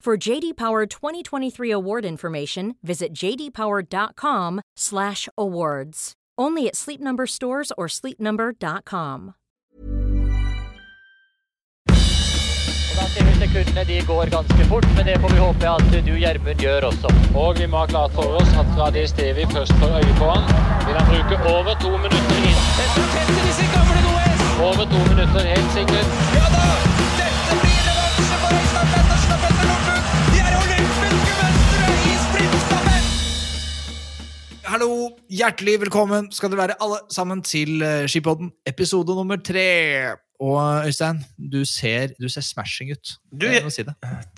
For JD Power 2023 award information, visit jdpower.com/awards. Only at Sleep Number stores or sleepnumber.com. Da ser sekundene de går ganske fort, men det får vi håpe at du Gjermund gjør også. Og vi må ha klart for oss at fra det stedet vi først får øye på han, vil han bruke over to minutter inn. Over to minutter, helt sikkert. Ja da! Hallo, hjertelig velkommen skal dere være alle sammen til eh, Skipodden, episode nummer tre. Og Øystein, du ser, du ser smashing ut. Du, si.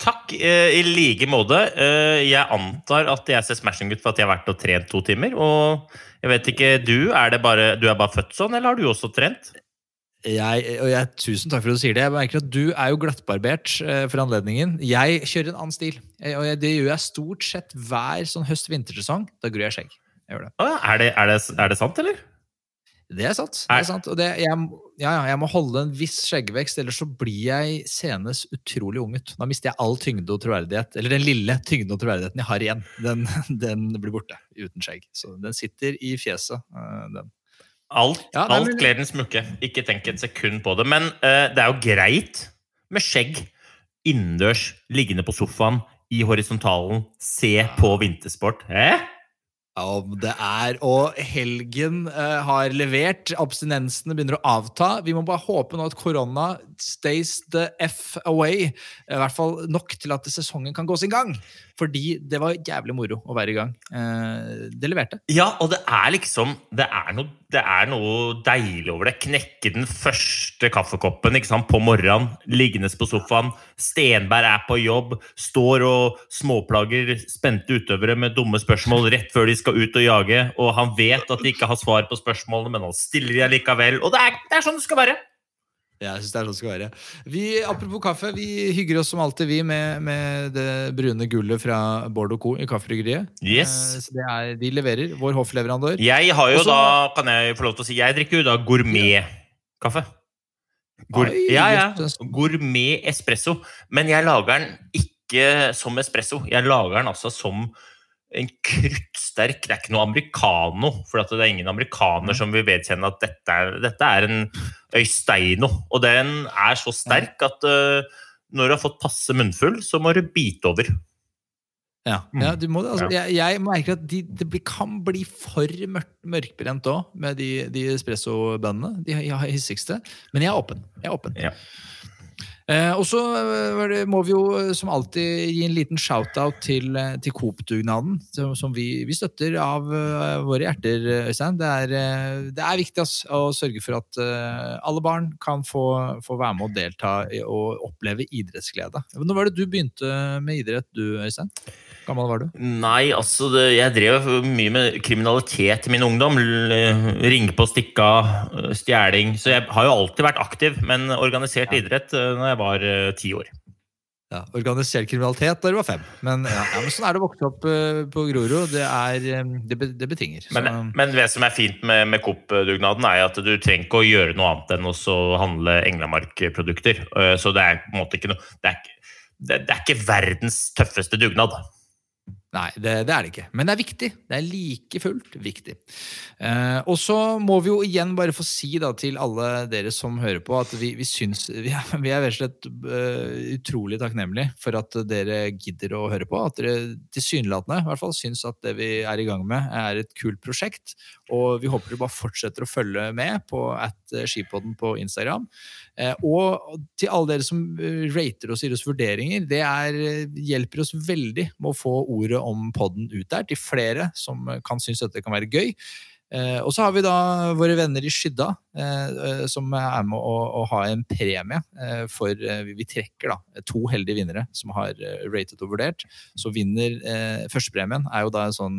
Takk eh, i like måte. Eh, Jeg antar at jeg ser smashing ut for at jeg har vært og trent to timer. Og jeg vet ikke, du er, det bare, du er bare født sånn, eller har du også trent? Jeg, og jeg, tusen takk for at du sier det. Jeg merker at Du er jo glattbarbert eh, for anledningen. Jeg kjører en annen stil. Jeg, og jeg, det gjør jeg stort sett hver sånn høst-vintersesong. Da gror jeg skjegg. Gjør det. Ah, er, det, er, det, er det sant, eller? Det er sant. Det Er- sant. Og det, jeg, ja, ja, jeg må holde en viss skjeggvekst, ellers så blir jeg senest utrolig ung ut. Da mister jeg all tyngde og troverdighet. Eller den lille tyngde og troverdigheten jeg har igjen. Den, den blir borte uten skjegg. Så den sitter i fjeset. eh, Den. Alt, Ja, alt men- kler den smukke. Ikke tenk et sekund på det. Men uh, det er jo greit med skjegg innendørs, liggende på sofaen, i horisontalen, se på vintersport. Hæ? Om det er Og helgen uh, har levert. Abstinensene begynner å avta. Vi må bare håpe nå at korona stays the F away. I hvert fall nok til at sesongen kan gå sin gang. Fordi det var jævlig moro å være i gang. Eh, det leverte. Ja, og det er liksom Det er noe, det er noe deilig over det. Knekke den første kaffekoppen sant, på morgenen, liggende på sofaen. Stenberg er på jobb, står og småplager spente utøvere med dumme spørsmål rett før de skal ut og jage, og han vet at de ikke har svar på spørsmålene, men han stiller de likevel. Og det er, det er sånn det skal være! Jeg synes det er sånn det skal være. Vi, apropos kaffe, vi hygger oss som alltid vi med, med det brune gullet fra Bård Co. i Kaffebryggeriet. Yes. Eh, er, de leverer. Vår hoffleverandør. Jeg har jo Også- da, kan jeg få lov til å si, jeg drikker jo da gourmetkaffe. Gour ja, ja. Gourmet espresso. Men jeg lager den ikke som espresso. Jeg lager den altså som en kruttsterk Det er ikke noe americano, for det er ingen amerikaner som vil vedkjenne at dette er, dette er en øysteino. Og den er så sterk at uh, når du har fått passe munnfull, så må du bite over. Ja, ja du må det. Altså, jeg, jeg merker at de, det blir, kan bli for mørk, mørkbrent òg, med de, de espresso-bønnene. De ja, hissigste. Men jeg er åpen. Jeg er åpen. Ja. Eh, og så eh, må vi jo eh, som alltid gi en liten shout-out til, eh, til Coop-dugnaden, som, som vi, vi støtter av uh, våre hjerter, Øystein. Det er, uh, det er viktig ass, å sørge for at uh, alle barn kan få, få være med og delta og oppleve idrettsglede. Når var det du begynte med idrett, du, Øystein? Gammel var du? Nei, altså det, Jeg drev mye med kriminalitet i min ungdom. Ringe på stikka, av, stjeling. Så jeg har jo alltid vært aktiv, men organisert idrett øh, når jeg var ti år. Ja, organisert kriminalitet da du var fem. Men, ja, ja, men sånn er det å vokse opp eh, på Grorud. Det, er, eh, det, det betinger. Så, Men, men det som er fint med, med Coop-dugnaden, er at du trenger ikke å gjøre noe annet enn å handle Englamark-produkter. Så det er på en måte ikke noe Det er, det er ikke verdens tøffeste dugnad. Nei, det, det, er det ikke. Men det er viktig. Det er like fullt viktig. Eh, og så må vi jo igjen bare få si da, til alle dere som hører på, at vi, vi syns Vi er, vi er slett uh, utrolig takknemlige for at dere gidder å høre på. At dere tilsynelatende i syns at det vi er i gang med, er et kult prosjekt. Og vi håper dere bare fortsetter å følge med på at skipodden på Instagram. Eh, og til alle dere som eh, rater oss og gir oss vurderinger, det er, eh, hjelper oss veldig med å få ordet om podden ut der til flere som kan synes dette kan være gøy. Eh, og så har vi da våre venner i Skydda, eh, eh som er med å, å ha en premie for Vi trekker da to heldige vinnere som har ratet og vurdert. Så vinner Førstepremien er jo da en sånn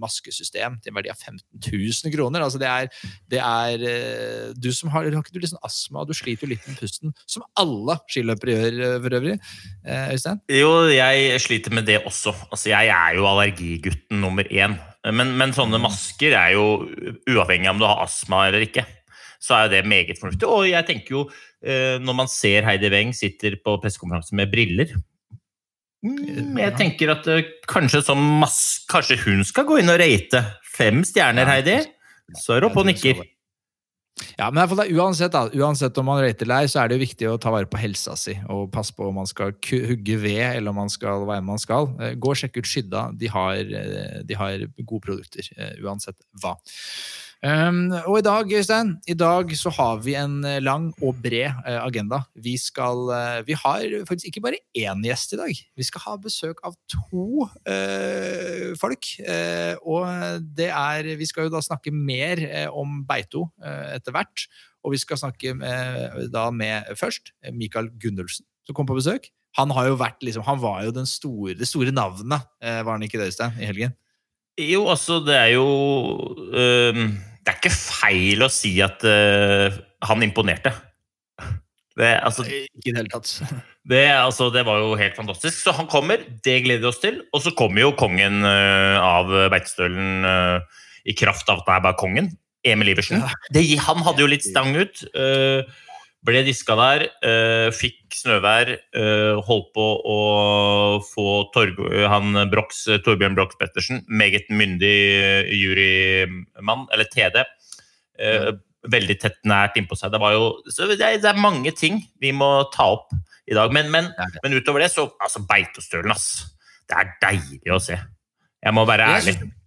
maskesystem til en verdi av 15 000 kroner. Altså det er, det er Du som har, har ikke du liksom astma, du sliter jo litt med pusten, som alle skiløpere gjør for øvrig. Øystein? Jo, jeg sliter med det også. Altså jeg er jo allergigutten nummer én. Men, men, sånne mm. masker er jo uavhengig av om du har astma eller ikke. Så er det meget fornuftig. Og jeg tenker jo, eh, når man ser Heidi Weng sitter på pressekonferanse med briller mm, Jeg tenker at eh, kanskje, kanskje, hun skal gå inn og rate fem stjerner, Heidi. Så er hun oppe og nikker. Ja, men uansett, da, uansett om man rater lei, så er det jo viktig å ta vare på helsa si og passe på om man skal hugge ved eller om man skal hva enn man skal. Eh, gå og sjekk ut Skydda. De har, eh, de har gode produkter eh, uansett hva. Um, og i dag, Øystein, i dag så har vi en eh, lang og bred uh, agenda. Vi skal uh, Vi har faktisk ikke bare én gjest i dag. Vi skal ha besøk av to uh, folk. og det er Vi skal jo da snakke mer om Beito etter hvert. Og vi skal snakke med, da med først Mikael Gunnulfsen, som kom på besøk. Han vært liksom, han var jo store, det store navnet, var han ikke det, Øystein, i helgen? Jo, altså, det er jo det er ikke feil å si at uh, han imponerte. Det, altså, ikke i det hele tatt. Det, altså, det, var jo helt fantastisk. Så han kommer, det gleder vi oss til. Og så kommer jo kongen uh, av Beitestølen uh, i kraft av at han er bare kongen. Emil Iversen. Ja. Det, han hadde jo litt stang ut. Uh, ble diska der, uh, fikk snøvær, uh, holdt på å få Torg han Brox, Torbjørn Brox Pettersen, meget myndig jurymann, eller TD, uh, veldig tett nært innpå seg. Det, jo, det, er, det, er, mange ting vi må ta opp i dag. Men, men, men utover det, så altså Beitostølen, ass. Det er deilig å se. Jeg må være ærlig. Jeg, synes,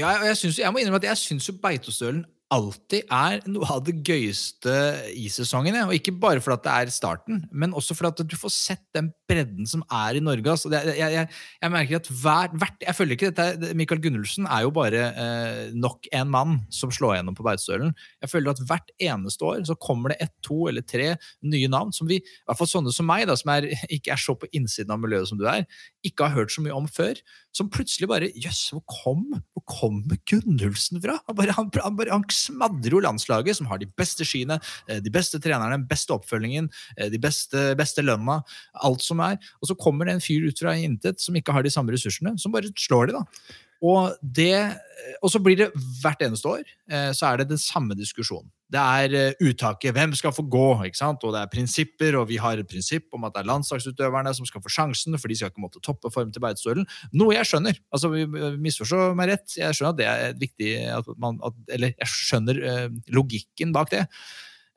ja, jeg, synes, jeg må innrømme at jeg syns Beitostølen alltid er noe av det gøyeste i sesongene. Og ikke bare fordi det er starten, men også fordi du får sett den bredden som er i Norge. Altså, jeg, jeg, jeg, merker at hver, hvert, Jeg føler ikke dette Mikael Gunnulfsen er jo bare eh, nok en mann som slår gjennom på Beitostølen. Jeg føler at hvert eneste år så kommer det ett, to eller tre nye navn som vi, i hvert fall sånne som meg, da, som er, ikke er så på innsiden av miljøet som du er, ikke har hørt så mye om før. Som plutselig bare Jøss, hvor kom, hvor kom Gunnulfsen fra? Han, bare, han, han, bare, han smadrer jo landslaget, som har de beste skiene, eh, de beste trenerne, den beste oppfølgingen, eh, de beste, beste lønna. alt som er. Og så kommer det en fyr ut fra intet som ikke har de samme ressursene, som bare slår de, da. Og, det, og så blir det hvert eneste år eh, så er det den samme diskusjonen. Det er eh, uttaket. Hvem skal få gå? ikke sant? Og det er prinsipper, og vi har et prinsipp om at det er landslagsutøverne som skal få sjansen, for de skal ikke måtte toppe form til Beitostølen. Noe jeg skjønner. altså Misforstå meg rett. Jeg skjønner at det er viktig at man, at, Eller jeg skjønner eh, logikken bak det.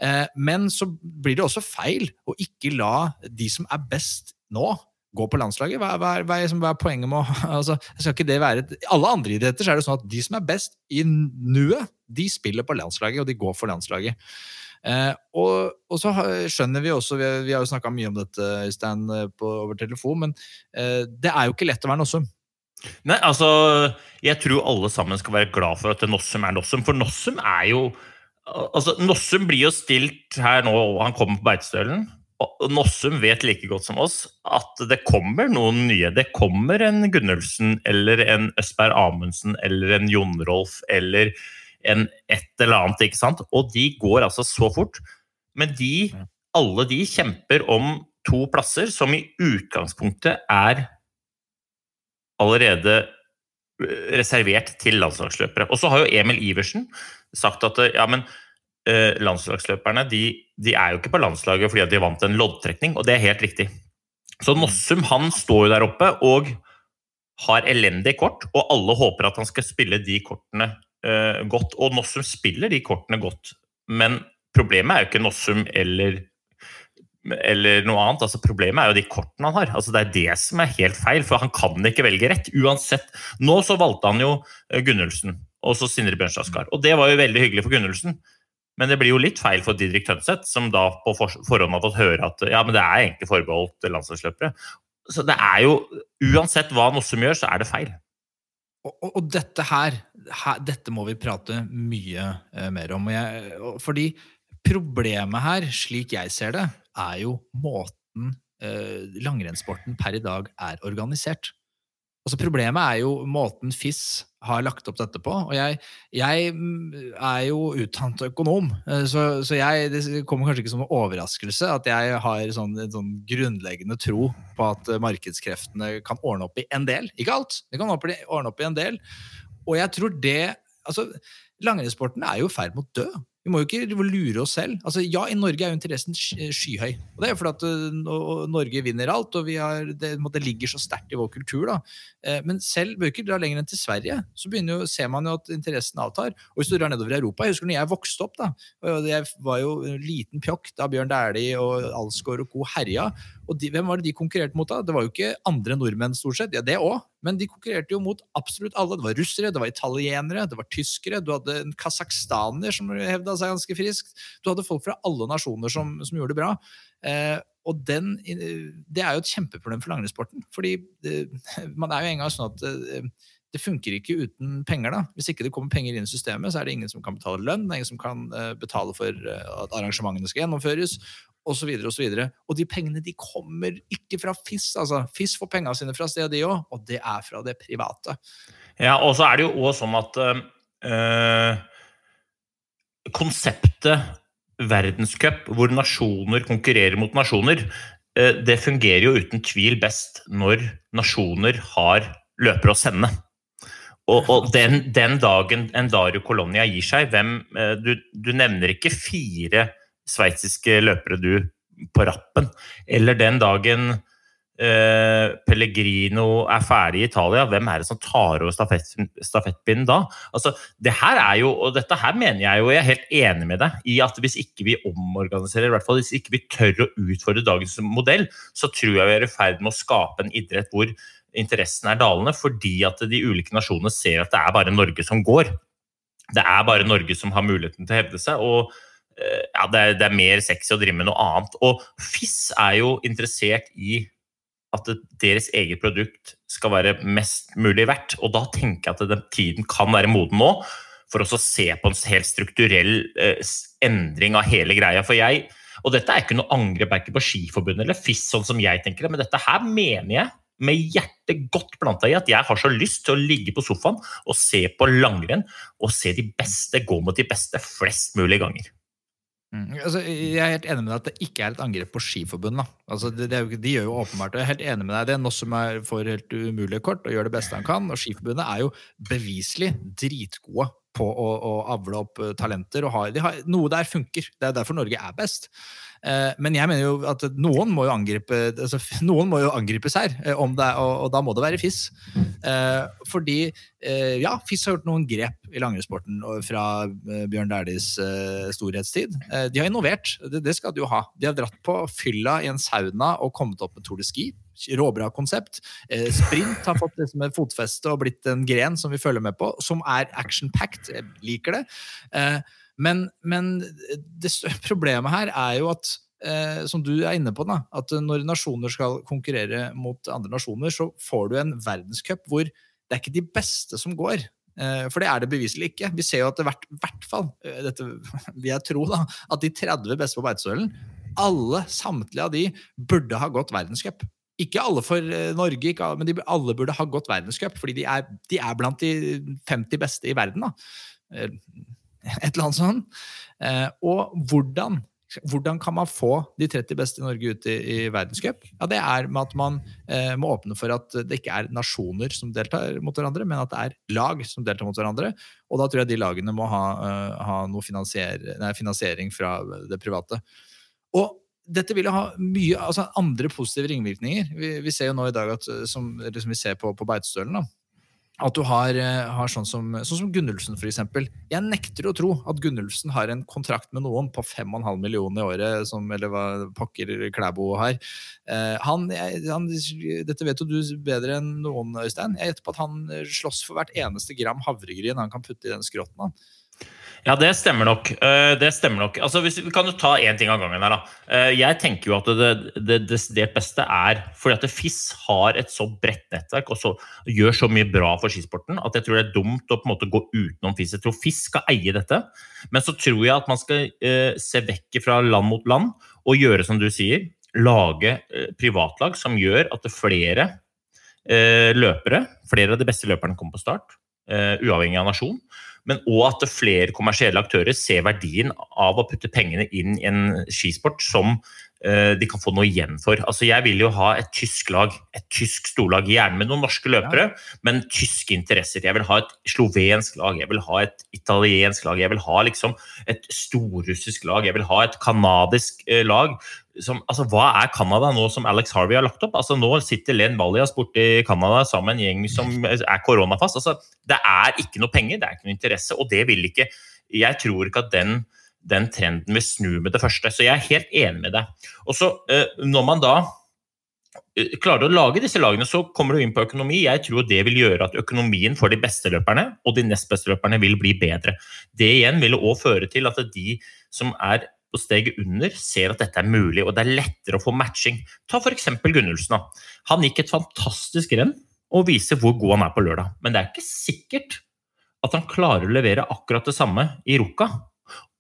Eh, men så blir det også feil å ikke la de som er best nå, gå på landslaget. Hva, hva, hva, er, hva er, poenget med å altså, skal ikke det være Alle andre idretter så er det sånn at de som er best i nuet, de spiller på landslaget, og de går for landslaget. Eh, og, og, så skjønner vi også, vi, vi har jo snakka mye om dette Øystein, på, over telefon, men eh, det er jo ikke lett å være Nossum. Nei, altså, jeg tror alle sammen skal være glad for at Nossum er Nossum, for Nossum er jo altså, Nossum blir jo stilt her nå, han kommer på Beitostølen. Og Nossum vet like godt som oss at det kommer noen nye. Det kommer en Gunnulfsen eller en Østberg Amundsen eller en Jon Rolf eller en et eller annet. ikke sant? Og de går altså så fort. Men de, alle de kjemper om to plasser som i utgangspunktet er allerede eh, reservert til landslagsløpere. Og så har jo Emil Iversen sagt at ja, men landslagsløperne de, de, er jo ikke på landslaget fordi de vant en loddtrekning, og det er helt riktig. Så Nossum han står jo der oppe, og har elendige kort, og alle håper at han skal spille de kortene uh, godt. Og Nossum spiller de kortene godt, men problemet er jo ikke Nossum eller, eller noe annet. Altså, problemet er jo de kortene han har. Altså, det er det som er helt feil, for han kan ikke velge rett. uansett. Nå så valgte han jo eh, Gunnulfsen og så Sindre Bjørnstad. Og det var jo veldig hyggelig for Gunnulfsen. Men det blir jo litt feil for Didrik Tønseth, som da på forhånd har fått høre at ja, men det er egentlig forbeholdt landslagsløpere. Så det er jo Uansett hva Nossum gjør, så er det feil. Og, og, og dette her, her, Dette må vi prate mye eh, mer om. Jeg, fordi problemet her, slik jeg ser det, er jo måten eh, langrennssporten per i dag er organisert. Altså Problemet er jo måten FIS har lagt opp dette på. Og jeg, jeg er jo utdannet økonom, eh, så, så jeg, det kommer kanskje ikke som en overraskelse at jeg har sånn, en sånn grunnleggende tro på at markedskreftene kan ordne opp i en del. Ikke alt, de kan ordne opp i en del. Og jeg tror det altså, Langrennssporten er jo i ferd med å dø. Vi må jo ikke lure oss selv. Altså, ja, i Norge er jo interessen skyhøy. Og det er jo fordi at uh, Norge vinner alt, og har, det, det, ligger så sterkt i vår kultur. da. Eh, men selv bør ikke dra lenger enn til Sverige, så jo, ser man jo at interessen avtar. Og hvis du drar nedover i Europa Jeg husker når jeg vokste opp, da, jeg var jo en liten pjokk da Bjørn Dæhlie og Alsgaard og co. herja. Og de, hvem var det de konkurrerte mot da? Det var jo ikke andre nordmenn, stort sett. Ja, det òg. Men de konkurrerte jo mot absolutt alle. Det var russere, det var italienere, det var tyskere. Du hadde en kasakhstaner som hevda seg ganske friskt. Du hadde folk fra alle nasjoner som, som gjorde det bra. Eh, og den, det er jo et kjempeproblem for langrennssporten. fordi det, man er jo engang sånn at eh, det funker ikke uten penger. da. Hvis ikke det kommer penger inn i systemet, så er det ingen som kan betale lønn, ingen som kan eh, betale for eh, at arrangementene skal gjennomføres osv. Og, så og, og de pengene de kommer ikke fra FIS. altså. FIS får pengene sine fra stedet, de òg, og det er fra det private. Ja, og så er det jo òg sånn at øh, konseptet verdenscup, hvor nasjoner konkurrerer mot nasjoner, det fungerer jo uten tvil best når nasjoner har løpere å sende. Og, og den, den, dagen en Dario Colonia gir seg hvem, øh, du, du nevner ikke fire sveitsiske løpere du på rappen. Eller den dagen eh, Pellegrino er ferdig i Italia, hvem er det som tar over stafett, stafettpinnen da? Altså, det her er jo, og Dette her mener jeg jo, jeg er helt enig med deg i at hvis ikke vi omorganiserer, i hvert fall hvis ikke vi tør å utfordre dagens modell, så tror jeg vi er i ferd med å skape en idrett hvor interessen er dalende, fordi at de ulike nasjonene ser at det er bare Norge som går. Det er bare Norge som har muligheten til å hevde seg. og Eh, ja, det er, det er, mer sexy å drive med noe annet. Og FIS er jo interessert i at deres eget produkt skal være mest mulig verdt. Og da tenker jeg at den tiden kan være moden nå for å se på en helt strukturell eh, endring av hele greia. For jeg, og dette er ikke noe angrep på Skiforbundet eller FIS, sånn som jeg tenker det, men dette her mener jeg med hjertet godt planta i at jeg har så lyst til å ligge på sofaen og se på langrenn og se de beste gå mot de beste flest mulig ganger. Mm. Altså, jeg er helt enig med deg at det ikke er et angrep på Skiforbundet. Altså, de, det de gjør jo åpenbart Jeg er helt enig med deg. Det er noe som er får helt umulige kort og gjør det beste han kan. Og Skiforbundet er jo beviselig dritgode på å, å avle opp eh, talenter. og har, de har, Noe der funker. Det er derfor Norge er best. Eh, men jeg mener jo at noen må jo angripe altså, noen må jo angripes her, eh, er, og, og, da må det være FIS. Eh, fordi ja, FIS har gjort noen grep i langrennssporten fra Bjørn Dæhlies storhetstid. De har innovert, det, det, skal de jo ha. De har dratt på fylla i en sauna og kommet opp med Tour de Ski. Råbra konsept. Sprint har fått liksom et fotfeste og blitt en gren som vi følger med på, som er action-packed. Jeg liker det. Men, men det problemet her er jo at eh, som du er inne på, da, at når nasjoner skal konkurrere mot andre nasjoner, så får du en verdenscup hvor det er ikke de beste som går. Eh, for det er det beviselig ikke. Vi ser jo at det hvert, hvert fall eh, dette vil jeg tro da, at de 30 beste på Beitostølen, alle, samtlige av de, burde ha gått verdenscup. Ikke alle for eh, Norge, alle, men de, alle burde ha gått verdenscup, fordi de er, de er, blant de 50 beste i verden. da et eller annet sånt. Eh, og hvordan, hvordan kan man få de 30 beste i Norge ut i, i verdenscup? Ja, det er med at man eh, må åpne for at det ikke er nasjoner som deltar mot hverandre, men at det er lag som deltar mot hverandre. Og da tror jeg de lagene må ha, uh, ha noe finansier, nei, finansiering fra det private. Og dette vil jo ha mye altså andre positive ringvirkninger. Vi, vi ser jo nå i dag at eh, som, som vi ser på, på Beitostølen, da, at du har, eh, har sånn, som, sånn som Gunnulfsen, eksempel. Jeg nekter å tro at Gunnulfsen har en kontrakt med noen på 5,5 millioner i året, som, eller hva pokker Klæbo har. Eh, han, han, dette vet jo du bedre enn noen, Øystein. Jeg gjetter på at han slåss for hvert eneste gram havregryn han kan putte i den skrotten. Han. Ja, det stemmer nok. Eh, det stemmer nok. Altså, hvis, vi kan jo ta én ting av gangen. her da. Eh, jeg tenker jo at det desidert beste er fordi at FIS har et så bredt nettverk og så, gjør så mye bra for skisporten at jeg tror det er dumt å på en måte gå utenom FIS. Jeg tror FIS skal eie dette, men så tror jeg at man skal eh, se vekk fra land mot land og gjøre som du sier, lage eh, privatlag som gjør at flere eh, løpere, flere av de beste løperne kommer på start, uavhengig av nasjon men òg at flere kommersielle aktører ser verdien av å putte pengene inn i en skisport som uh, de kan få noe igjen for. Altså, jeg vil jo ha et tysk lag, et tysk storlag, gjerne med noen norske løpere, ja. men tyske interesser. Jeg vil ha et slovensk lag, jeg vil ha et italiensk lag, jeg vil ha liksom et storrussisk lag, jeg vil ha et canadisk uh, lag som, altså, hva er Canada nå som Alex Harvey har lagt opp? Altså, nå sitter Len Valias borte i Canada sammen med en gjeng som er koronafast. Altså, det er ikke noe penger, det er ikke noe interesse, og det vil ikke Jeg tror ikke at den, den trenden vil snu med det første. Så jeg er helt enig med deg. Og så, eh, når man da eh, klarer å lage disse lagene, så kommer du inn på økonomi. Jeg tror det vil gjøre at økonomien for de beste løperne og de nest beste løperne vil bli bedre. Det igjen vil òg føre til at de som er på steget under ser at dette er mulig, og det er lettere å få matching. Ta f.eks. Gunnulfsen. Han gikk et fantastisk renn og viser hvor god han er på lørdag. Men det er ikke sikkert at han klarer å levere akkurat det samme i Ruka.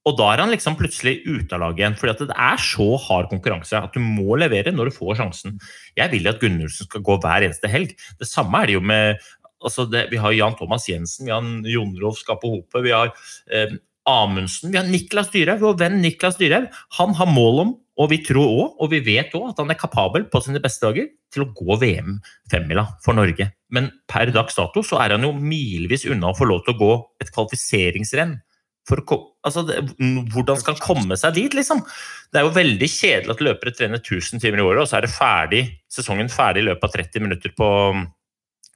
Og da er han liksom plutselig ute av laget igjen, fordi det er så hard konkurranse at du må levere når du får sjansen. Jeg vil at Gunnulfsen skal gå hver eneste helg. Det samme er det jo med altså det, Vi har Jan Thomas Jensen, vi har Jon Rolf Skappe Hope, vi har eh, Amundsen, vi har Niklas Dyrhaug, vår venn Niklas Dyrhaug. Han har mål om, og vi tror òg, og vi vet òg, at han er kapabel på sine beste dager til å gå VM femmila for Norge. Men per dags dato så er han jo milevis unna å få lov til å gå et kvalifiseringsrenn. For, altså, hvordan skal han komme seg dit, liksom? Det er jo veldig kjedelig at løpere trener 1000 timer i året, og så er ferdig, sesongen ferdig i løpet av 30 minutter på,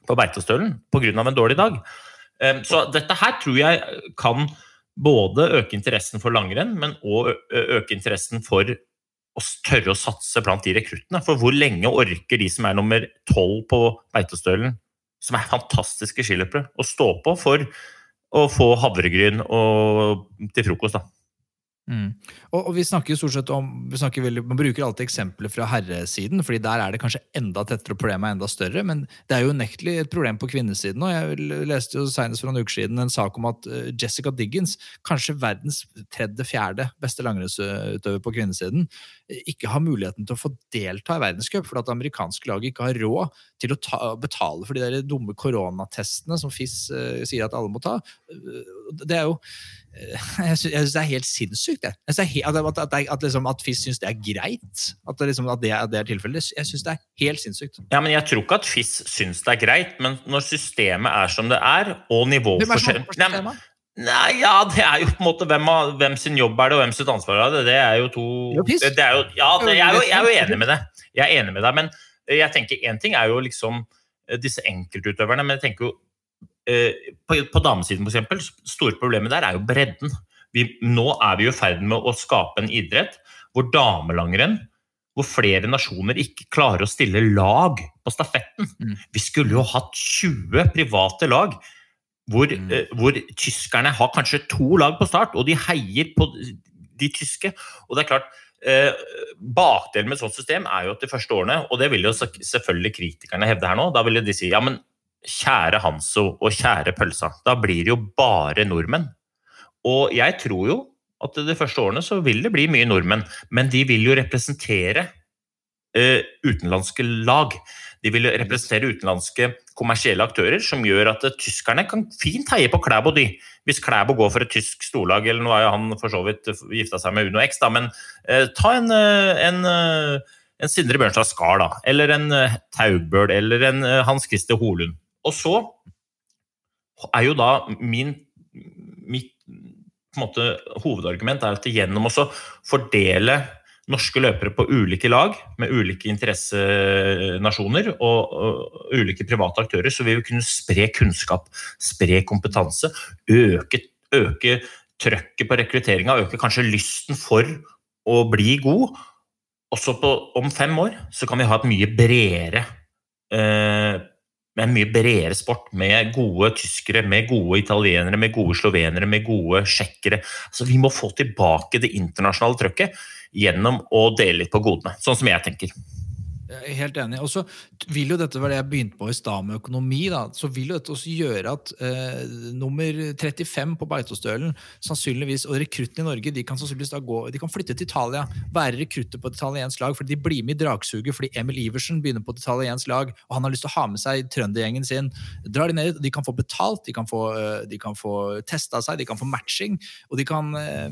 på Beitostølen pga. en dårlig dag. Um, så dette her tror jeg kan både øke interessen for langrenn, men òg øke interessen for å tørre å satse blant de rekruttene. For hvor lenge orker de som er nummer tolv på Beitostølen, som er fantastiske skiløpere, å stå på for å få havregryn til frokost? da? Mm. Og, og, vi snakker jo stort sett om veldig, Man bruker alltid eksempler fra herresiden, fordi der er det kanskje enda tettere, og problemet er enda større. Men det er jo unektelig et problem på kvinnesiden. og Jeg leste jo senest for noen uker siden en sak om at uh, Jessica Diggins, kanskje verdens tredje-fjerde beste langrennsutøver på kvinnesiden, ikke har muligheten til å få delta i verdenscup fordi at det amerikanske laget ikke har råd til å ta, betale for de der dumme koronatestene som FIS uh, sier at alle må ta. Uh, det er jo jeg syns det er helt sinnssykt, jeg. jeg helt, at, at, at, liksom, at FIS syns det er greit. At det, liksom, det, det er tilfellet. Jeg syns det er helt sinnssykt. Ja, men Jeg tror ikke at FIS syns det er greit, men når systemet er som det er, og nivåforskjell Nei, nei, ja, det er jo på en måte hvem, hvem, sin jobb er det, og hvem sitt ansvar er det. Det er jo to det, det er jo, Ja, det, jeg, er jo, jeg er jo enig med det. Jeg er enig med deg, men jeg tenker én ting er jo liksom eh, disse enkeltutøverne, men jeg tenker jo Eh, på, på damesiden f.eks. store problemet der er jo bredden. Vi, nå er vi i ferd med å skape en idrett hvor damelangrenn hvor flere nasjoner ikke klarer å stille lag på stafetten. Mm. Vi skulle jo hatt 20 private lag hvor, mm. eh, hvor, tyskerne har kanskje to lag på start, og de heier på de tyske. Og det er klart, eh, Bakdelen med et sånt system er jo at de første årene, og det vil jo selvfølgelig kritikerne hevde her nå, da vil de si ja, men kjære Hanso og kjære pølsa. Da blir det jo bare nordmenn. Og jeg tror jo at de første årene så vil det bli mye nordmenn, men de vil jo representere uh, utenlandske lag. De vil representere utenlandske kommersielle aktører, som gjør at uh, tyskerne kan fint heie på Klæbo, de. Hvis Klæbo går for et tysk storlag, eller nå har jo han for så vidt gifta seg med Uno X, da, men uh, ta en, en en Sindre Bjørnstad Skar, da, eller en Taugbøl, eller en Hans Christer Holund. Og så er jo da min mitt måte, hovedargument er at gjennom å fordele norske løpere på ulike lag med ulike interessenasjoner og, og ulike private aktører, så vil vi kunne spre kunnskap, spre kompetanse, øke, øke trøkket på rekrutteringa, øke kanskje lysten for å bli god. Også på, om fem år så kan vi ha et mye bredere eh, med en mye bredere sport, med gode tyskere, med gode italienere, med gode slovenere, med gode tsjekkere. Altså, vi må få tilbake det internasjonale trøkket gjennom å dele litt på godene, sånn som jeg tenker. Jeg er helt enig. Og så vil jo dette være det jeg begynte på i stad med økonomi. da, så vil jo dette også gjøre at eh, nummer 35 på Beitostølen sannsynligvis, og rekruttene i Norge de kan sannsynligvis da gå, de kan flytte til Italia, være rekrutter på et italiensk lag, fordi de blir med i dragsuget fordi Emil Iversen begynner på et italiensk lag, og han har lyst til å ha med seg trøndergjengen sin. Drar de ned, de kan få betalt, de kan få, eh, de kan få testa seg, de kan få matching, og de kan eh,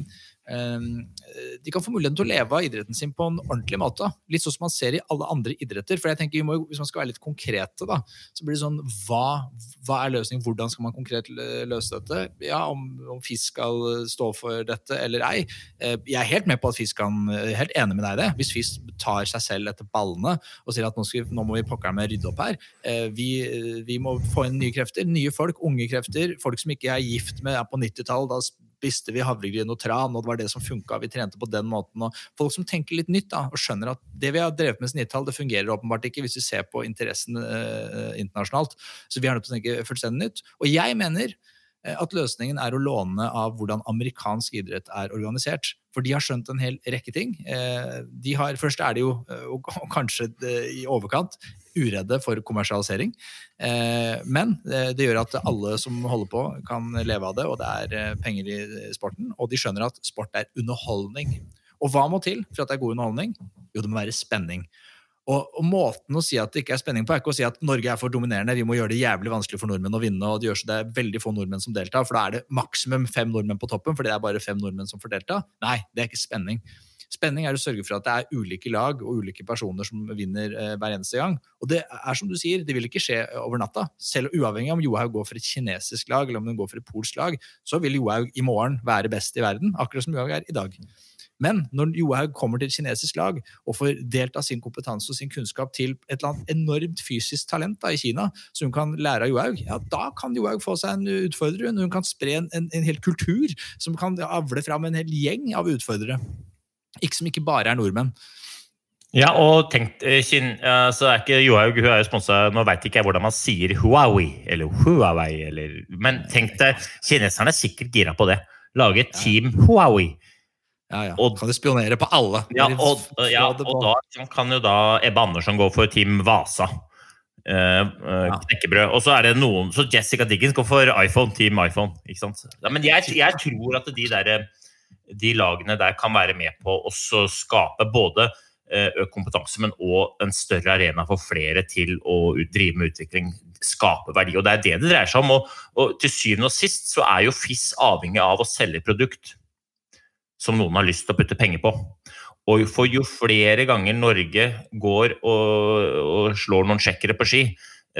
de kan få muligheten til å leve av idretten sin på en ordentlig måte. Litt sånn som man ser i alle andre idretter. For jeg tenker, må, Hvis man skal være litt konkrete, da, så blir det sånn hva, hva er løsningen? Hvordan skal man konkret løse dette? Ja, Om, om fisk skal stå for dette eller ei. Eh, jeg er helt med på at fisk kan Helt enig med deg i det. Hvis fisk tar seg selv etter ballene og sier at nå, skal, nå må vi pokker meg rydde opp her. Eh, vi, vi må få inn nye krefter. Nye folk, unge krefter. Folk som ikke er gift med er på 90-tallet. Da spiste vi havregryn og tran, og det var det som funka. Vi trente på den måten. og Folk som tenker litt nytt da, og skjønner at det vi har drevet med snittall, det fungerer åpenbart ikke hvis vi ser på interessen eh, internasjonalt. Så vi er nødt til å tenke fullstendig nytt. Og jeg mener at løsningen er å låne av hvordan amerikansk idrett er organisert. For de har skjønt en hel rekke ting. Eh, de har, først er de jo, eh, og kanskje i overkant, uredde for kommersialisering. Eh, men det gjør at alle som holder på, kan leve av det, og det er penger i sporten. Og de skjønner at sport er underholdning. Og hva må til for at det er god underholdning? Jo, det må være spenning. Og, og, måten å si at det ikke er spenning på, er ikke å si at Norge er for dominerende, vi må gjøre det jævlig vanskelig for nordmenn å vinne, og det gjør så det er veldig få nordmenn som deltar, for da er det maksimum fem nordmenn på toppen, fordi det er bare fem nordmenn som får delta. Nei, det er ikke spenning. Spenning er å sørge for at det er ulike lag og ulike personer som vinner eh, hver eneste gang. Og det er som du sier, det vil ikke skje over natta. Selv uavhengig om Johaug går for et kinesisk lag eller om hun går for et polsk lag, så vil Johaug i morgen være best i verden, akkurat som Johaug er i dag. Men når Johaug kommer til et kinesisk lag og får delt av sin kompetanse og sin kunnskap til et eller annet enormt fysisk talent da, i Kina, som hun kan lære av Johaug, ja, da kan Johaug få seg en utfordrer. Hun kan spre en, en, en hel kultur som kan avle fram en hel gjeng av utfordrere. Ikke som ikke bare er nordmenn. Ja, og tenk, eh, Kin, så er ikke Johaug hun er jo sponsa Nå veit ikke jeg hvordan man sier Huawei eller Huawei, eller, men tenk deg, kineserne er sikkert gira på det. Lage et team Huawei. Ja, ja. Og, kan du spionere på alle? Ja, og, ja, og da kan jo da Ebbe Andersson gå for Team Vasa. Eh, eh, knekkebrød. Og så er det noen Så Jessica Diggins går for iPhone, Team iPhone. Ikke sant? Ja, men jeg, jeg, tror at de, der, de lagene der kan være med på å skape både uh, økt kompetanse, men òg en større arena for flere til å drive med utvikling. Skape verdi. Og det er det det dreier seg om. Og, og til syvende og sist så er jo FIS avhengig av å selge produkt som noen har lyst til å putte penger på. Og for jo flere ganger Norge går og, og slår noen sjekkere på ski,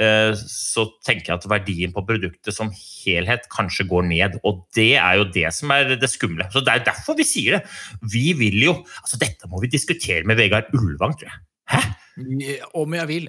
eh, så tenker jeg at verdien på produktet som helhet kanskje går ned. Og det er jo det som er det skumle. Så Det er derfor vi sier det. Vi vil jo altså Dette må vi diskutere med Vegard Ulvang, tror jeg. Hæ? Om jeg vil.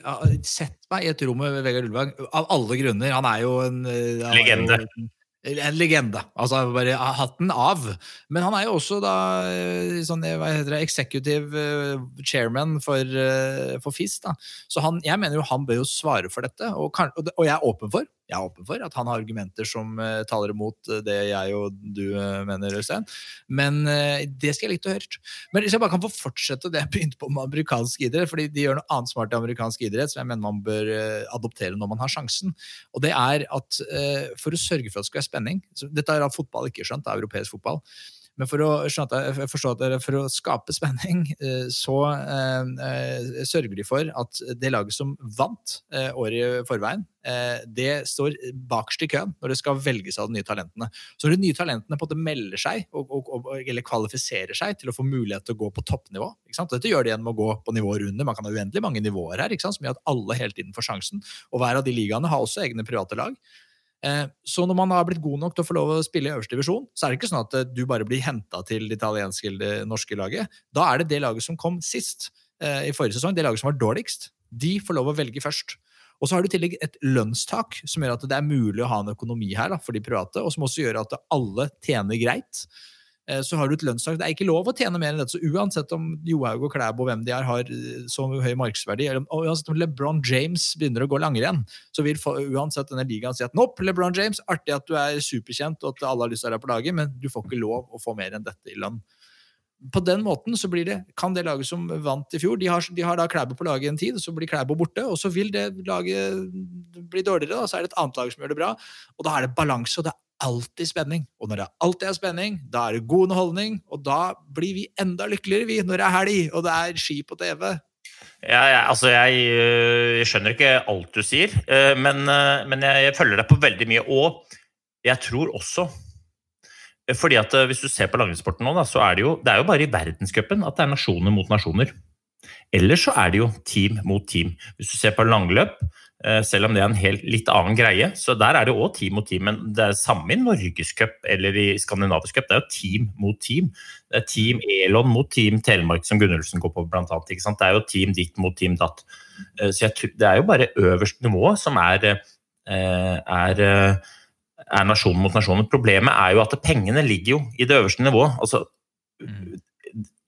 Sett meg i et rom med Vegard Ulvang. Av alle grunner. Han er jo en eh, Legende. Jo, en legende. Altså bare hatten av. Men han er jo også da eh, sånn, hva heter det, executive eh, chairman for, eh, for FIS. Da. Så han, jeg mener jo han bør jo svare for dette, og, og jeg er åpen for jeg er åpen for at han har argumenter som uh, taler imot det jeg og du uh, mener, Øystein. Men det skal jeg likt å høre. Men hvis jeg bare kan få fortsette det jeg begynte på med amerikansk idrett, fordi de gjør noe annet smart i amerikansk idrett som jeg mener man bør adoptere når man har sjansen. Og det er at for å sørge for at det skal være spenning Dette har fotball ikke skjønt, det er europeisk fotball. Men for å, at, for å skape spenning, eh, så eh, eh, sørger de for at det laget som vant eh, året i forveien, eh, det står bakerst i køen når det skal velges av de nye talentene. Så når de nye talentene på en måte melder seg, og, og, og, eller kvalifiserer seg til å få mulighet til å gå på toppnivå Dette gjør de gjennom å gå på nivåer under. Man kan ha uendelig mange nivåer her, som gjør at alle hele tiden får sjansen. Og hver av de ligaene har også egne private lag. Eh, Så når man har blitt god nok til å få lov å spille i øverste divisjon, så er det ikke sånn at eh, du bare blir henta til det italienske eller det norske laget. Da er det det laget som kom sist eh, i forrige sesong, det laget som var dårligst. De får lov å velge først. Og så har du i tillegg et lønnstak som gjør at det er mulig å ha en økonomi her da, for de private, og som også gjør at alle tjener greit. Eh, Så har du et lønnstak. Det er ikke lov å tjene mer enn dette. Så uansett om Johaug og Klæbo og hvem de er, har eh, så høy markedsverdi, eller uansett om LeBron James begynner å gå langrenn, så vil uansett denne ligaen si at nopp, LeBron James, artig at du er superkjent og at alle har lyst til å være på laget, men du får ikke lov å få mer enn dette i lønn. På den måten så blir det, kan det laget som vant i fjor, de har, de har da Klæbo på laget en tid, så blir Klæbo borte, og så vil det laget bli dårligere, da, så er det et annet lag som gjør det bra, og da er det balanse, og det alltid spenning. Og når det alltid er spenning, da er det god underholdning, og da blir vi enda lykkeligere, vi, når det er helg, og det er ski på TV. Ja, ja, altså jeg, øh, jeg skjønner ikke alt du sier, øh, men, øh, men jeg, følger deg på veldig mye. Og jeg tror også fordi at Hvis du ser på langrennssporten nå, da, så er det jo, det er jo bare i verdenscupen at det er nasjoner mot nasjoner. Ellers så er det jo team mot team. Hvis du ser på langløp, eh, selv om det er en helt litt annen greie, så der er det òg team mot team. Men det er samme i Norgescup eller i Skandinavisk cup. Det er jo team mot team. Det er Team Elon mot Team Telemark, som Gunnulfsen går på, blant annet. Ikke sant? Det er jo team ditt mot team datt. Eh, Så jeg, det er jo bare øverste nivå som er, eh, er, er nasjon mot nasjon. Problemet er jo at pengene ligger jo i det øverste nivået. Altså,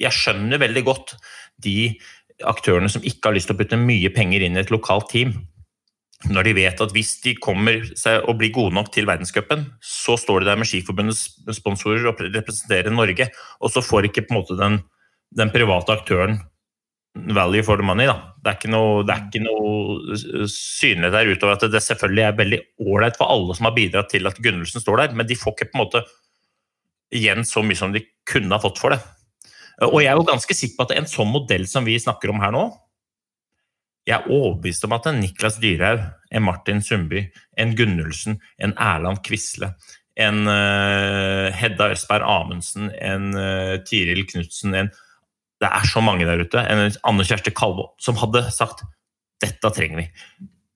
jeg skjønner veldig godt de aktørene som ikke har lyst til å putte mye penger inn i et lokalt team. Når de vet at hvis de kommer seg og blir gode nok til verdenscupen, så står de der med Skiforbundets sponsorer og representerer Norge, og så får ikke på en måte den, den private aktøren value for the money. Da. Det er ikke noe, det er ikke noe synlig der utover at det selvfølgelig er veldig ålreit for alle som har bidratt til at Gunnelsen står der, men de får ikke på en måte igjen så mye som de kunne ha fått for det. Og jeg er jo ganske sikker på at en sånn modell som vi snakker om her nå Jeg er overbevist om at en Niklas Dyrhaug, en Martin Sundby, en Gunnulfsen, en Erland Quisle, en uh, Hedda Østberg Amundsen, en uh, Tiril Knutsen Det er så mange der ute. En Anne Kjersti Kalvå som hadde sagt dette trenger vi.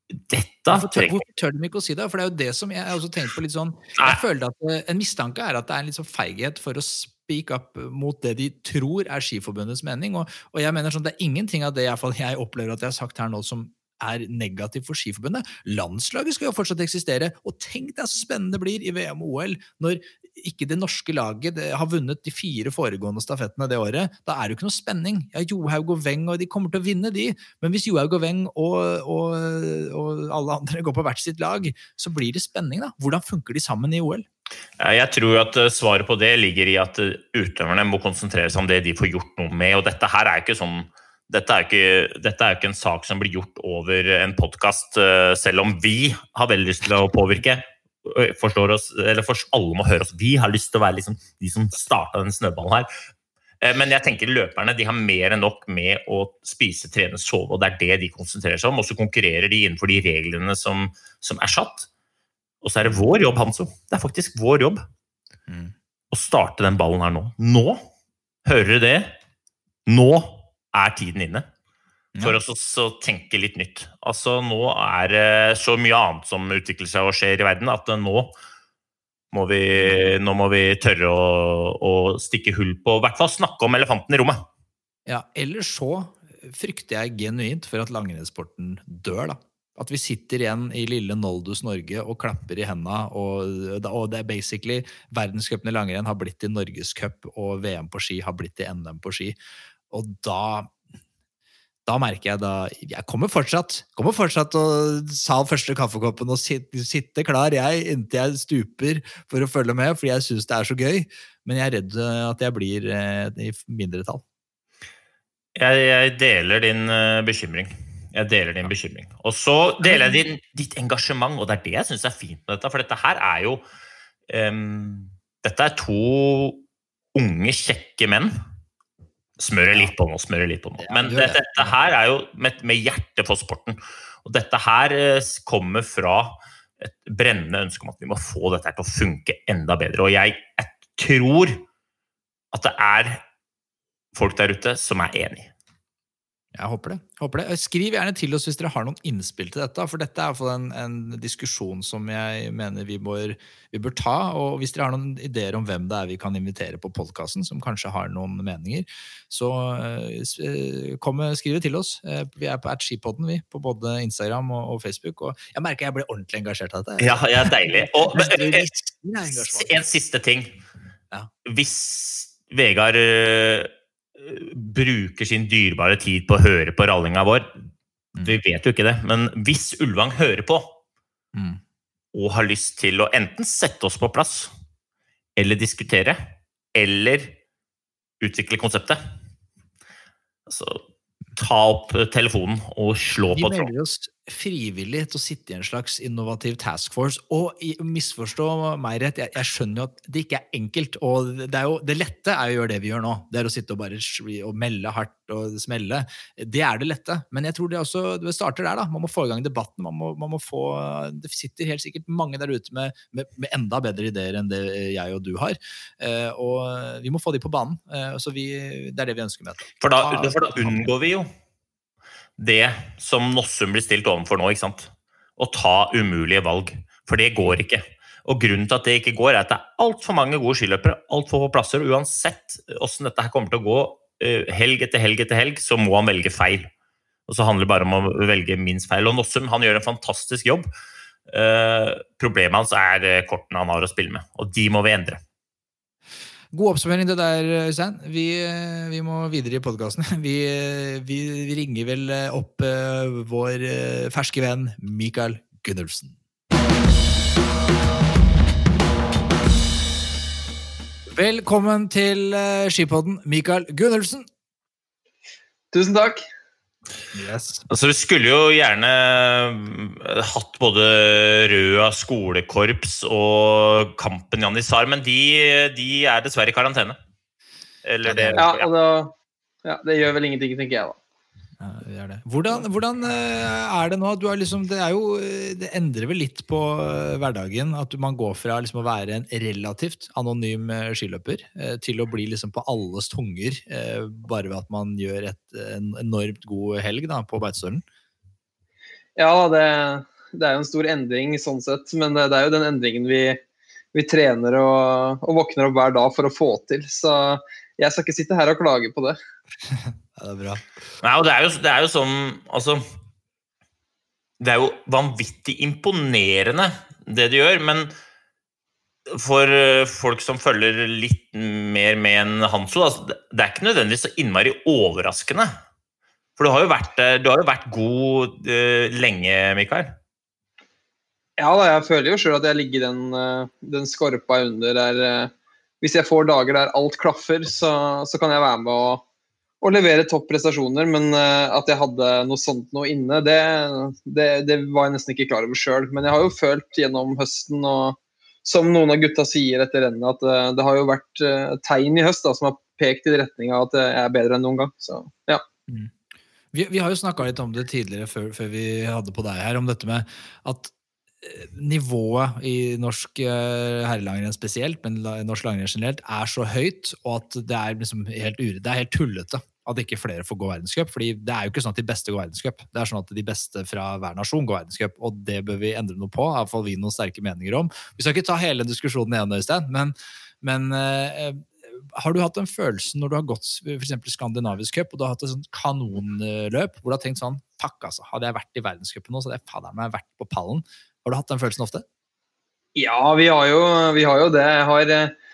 Dette trenger hvorfor tør de ikke å si det? For det er jo det som jeg også tenkt på litt sånn Jeg føler at eh, En mistanke er at det er en litt sånn feighet for å speak up mot det de tror er Skiforbundets mening. Og, og jeg mener sånn, det er ingenting av det jeg, jeg opplever at jeg har sagt her nå som er negativ for Skiforbundet. Landslaget skal jo fortsatt eksistere. Og tenk deg så spennende det blir i VM og OL når ikke det norske laget det har vunnet de fire foregående stafettene det året. Da er det jo ikke noe spenning. Ja, Johaug og Weng og de kommer til å vinne, de. Men hvis Johaug og Weng og, og, og alle andre går på hvert sitt lag, så blir det spenning, da. Hvordan funker de sammen i OL? Jeg tror at eh, svaret på det ligger i at eh, utøverne må konsentrere seg om det de får gjort noe med. og Dette her er ikke sånn dette er, ikke, dette er ikke en sak som blir gjort over en podkast, selv om vi har veldig lyst til å påvirke. Forstår oss, eller for Alle må høre oss. Vi har lyst til å være liksom de som starta den snøballen her. Eh, Men jeg tenker løperne de har mer enn nok med å spise, trene, sove. og Det er det de konsentrerer seg om. Og så konkurrerer de innenfor de reglene som, som er satt. Og så er det vår jobb, Hanso. Det er faktisk vår jobb å starte den ballen her nå. Nå! Hører dere det? Nå er tiden inne for oss å så tenke litt nytt. Altså, nå er det så mye annet som utvikler seg og skjer i verden, at nå må vi, nå må vi tørre å, å stikke hull på I hvert fall snakke om elefanten i rommet. Ja, Ellers så frykter jeg genuint for at langrennssporten dør, da. At vi sitter igjen i lille Noldus Norge og klapper i henda, og, og det er basically Verdenscupen i langrenn har blitt til Norgescup, og VM på ski har blitt til NM på ski. Og da da merker jeg da Jeg kommer fortsatt kommer fortsatt og sa første kaffekoppen og sitte, klar, jeg, inntil jeg stuper for å følge med, fordi jeg syns det er så gøy. Men jeg er redd at jeg blir eh, i mindretall. Jeg, jeg deler din eh, bekymring. Jeg deler din bekymring. Og så deler jeg din, ditt engasjement, og det er det jeg syns er fint med dette. For dette her er jo um, Dette er to unge, kjekke menn. Smører litt på nå, smører litt på nå. Men gjør det, det. dette her er jo med, med hjerte for sporten. Og dette her eh, kommer fra et brennende ønske om at vi må få dette her til å funke enda bedre. Og jeg, jeg tror at det er folk der ute som er enig. Jeg håper det. jeg håper det. Skriv gjerne til oss hvis dere har noen innspill til dette. For dette er en, en diskusjon som jeg mener vi bør, vi bør ta. Og hvis dere har noen ideer om hvem det er vi kan invitere på podkasten, som kanskje har noen meninger, så eh, eh, kom skriv det til oss. Eh, Vi er på atskipodden, vi. På både Instagram og, og Facebook. Og jeg merker jeg ble ordentlig engasjert av dette. Ja, ja, deilig. Og, eh, en siste ting. Ja. Hvis Vegard eh, bruker sin dyrebare tid på å høre på rallinga vår Vi vet jo ikke det, men hvis Ulvang hører på Mm. og har lyst til å enten sette oss på plass, eller diskutere, eller utvikle konseptet Så ta opp telefonen og slå Vi på tråden. Frivillig til å sitte i en slags innovativ task force. Og misforstå meg rett, jeg, jeg skjønner jo at det ikke er enkelt. Og det, er jo, det lette er å gjøre det vi gjør nå. Det er å sitte og bare og melde hardt og smelle. Det er det lette. Men jeg tror det også det starter der. da. Man må få i gang debatten. Man må, man må få, det sitter helt sikkert mange der ute med, med, med enda bedre ideer enn det jeg og du har. Eh, og vi må få de på banen. Eh, så vi, det er det vi ønsker med dette. For da, for da unngår vi jo det som Nossum blir stilt overfor nå, ikke sant? Å ta umulige valg. For det går ikke. Og grunnen til at det ikke går, er at det er altfor mange gode skiløpere, altfor få plasser. og Uansett åssen dette her kommer til å gå, eh, helg etter helg etter helg, så må han velge feil. Og så handler det bare om å velge minst feil. Og Nossum han gjør en fantastisk jobb. Eh, problemet hans er kortene han har å spille med, og de må vi endre. God oppsummering det der, Øystein. Vi, eh, vi må videre i podkasten. Vi, eh, vi, vi ringer vel eh, opp uh, vår uh, ferske venn Mikael Gunnulfsen. Velkommen til uh, Skipodden, Mikael Gunnulfsen. Tusen takk. Yes. Altså, Vi skulle jo gjerne eh, hatt både Røa skolekorps og Kampen Janissar, men de, de er dessverre i karantene. Eller det, Ja, og da, ja, det gjør vel ingenting, tenker jeg da. Ja, er det. Hvordan, hvordan eh, er det nå? Du har liksom, det, er jo, eh, det endrer vel litt på eh, hverdagen at man går fra liksom å være en relativt anonym skiløper til å bli liksom på alles tunger bare ved at man gjør et, en enormt god helg da, på Beitostølen. Ja, det, det er jo en stor endring sånn sett, men det, det er jo den endringen vi, vi trener og, og våkner opp hver dag for å få til. Så jeg skal ikke sitte her og klage på det. Ja, det er bra. Nei, og det er jo, det er jo sånn Altså Det er jo vanvittig imponerende, det de gjør, men for eh, folk som følger litt mer med enn Hanso, altså, det- er ikke nødvendigvis så innmari overraskende. For du har jo vært, eh, du har jo vært god uh, lenge, Mikael. Ja, da, jeg føler jo sjøl at jeg ligger den, den skorpa under der Hvis jeg får dager der alt klaffer, så, så kan jeg være med å, å levere topp prestasjoner. Men eh, at jeg hadde noe sånt noe inne, det, det, det var jeg nesten ikke klar over sjøl. Men jeg har jo følt gjennom høsten, og som noen av gutta sier etter rennet, at eh, det har jo vært eh, tegn i høst da, som har pekt i retning av at jeg er bedre enn noen gang. Så ja. Vi, vi har jo snakka litt om det tidligere før, før vi hadde på deg her, om dette med at nivået i norsk herrelangrenn spesielt, men norsk langrenn generelt, er så høyt, og at det er liksom helt, ure, det er helt tullete at ikke flere får gå verdenscup. fordi det er jo ikke sånn at de beste går verdenscup. Det er sånn at de beste fra hver nasjon går verdenscup, og det bør vi endre noe på. I hvert fall vi noen sterke meninger om. Vi skal ikke ta hele diskusjonen igjen, Øystein, men, men eh, har du hatt en følelse når du har gått for skandinavisk cup, og du har hatt et sånt kanonløp, hvor du har tenkt sånn Fuck, altså. Hadde jeg vært i verdenscupen nå, så hadde jeg fader meg vært på pallen. Har du hatt den følelsen ofte? Ja, vi har jo, vi har jo det. Jeg har eh,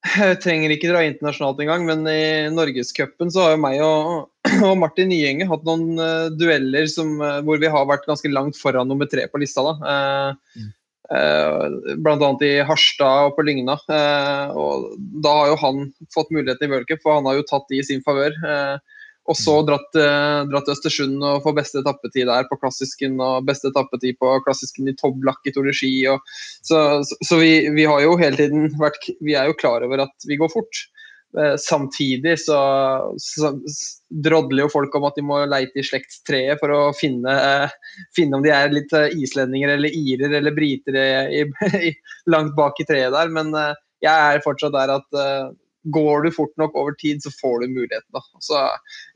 jeg trenger ikke dra internasjonalt engang, men i Norgescupen så har jo meg og, og Martin Nyenge hatt noen uh, dueller som, uh, hvor vi har vært ganske langt foran nummer tre på lista. da. Uh, blant annet i Harstad og på Lygna. Og da har jo han fått muligheten i Cup, for han har jo tatt de i sin favør. Eh, og så dratt, eh, dratt til Østersund og få beste etappetid der på klassisken, og beste etappetid på klassisken i Toblak i Tour de Ski. Og, så så, vi, vi har jo hele tiden vært Vi er jo klar over at vi går fort. Eh, samtidig så, så drodler jo folk om at de må leite i slektstreet for å finne, eh, finne om de er litt eh, islendinger eller irer eller briter i, i, langt bak i treet der. Men eh, jeg er fortsatt der at går du fort nok over tid, så får du muligheten. da. Så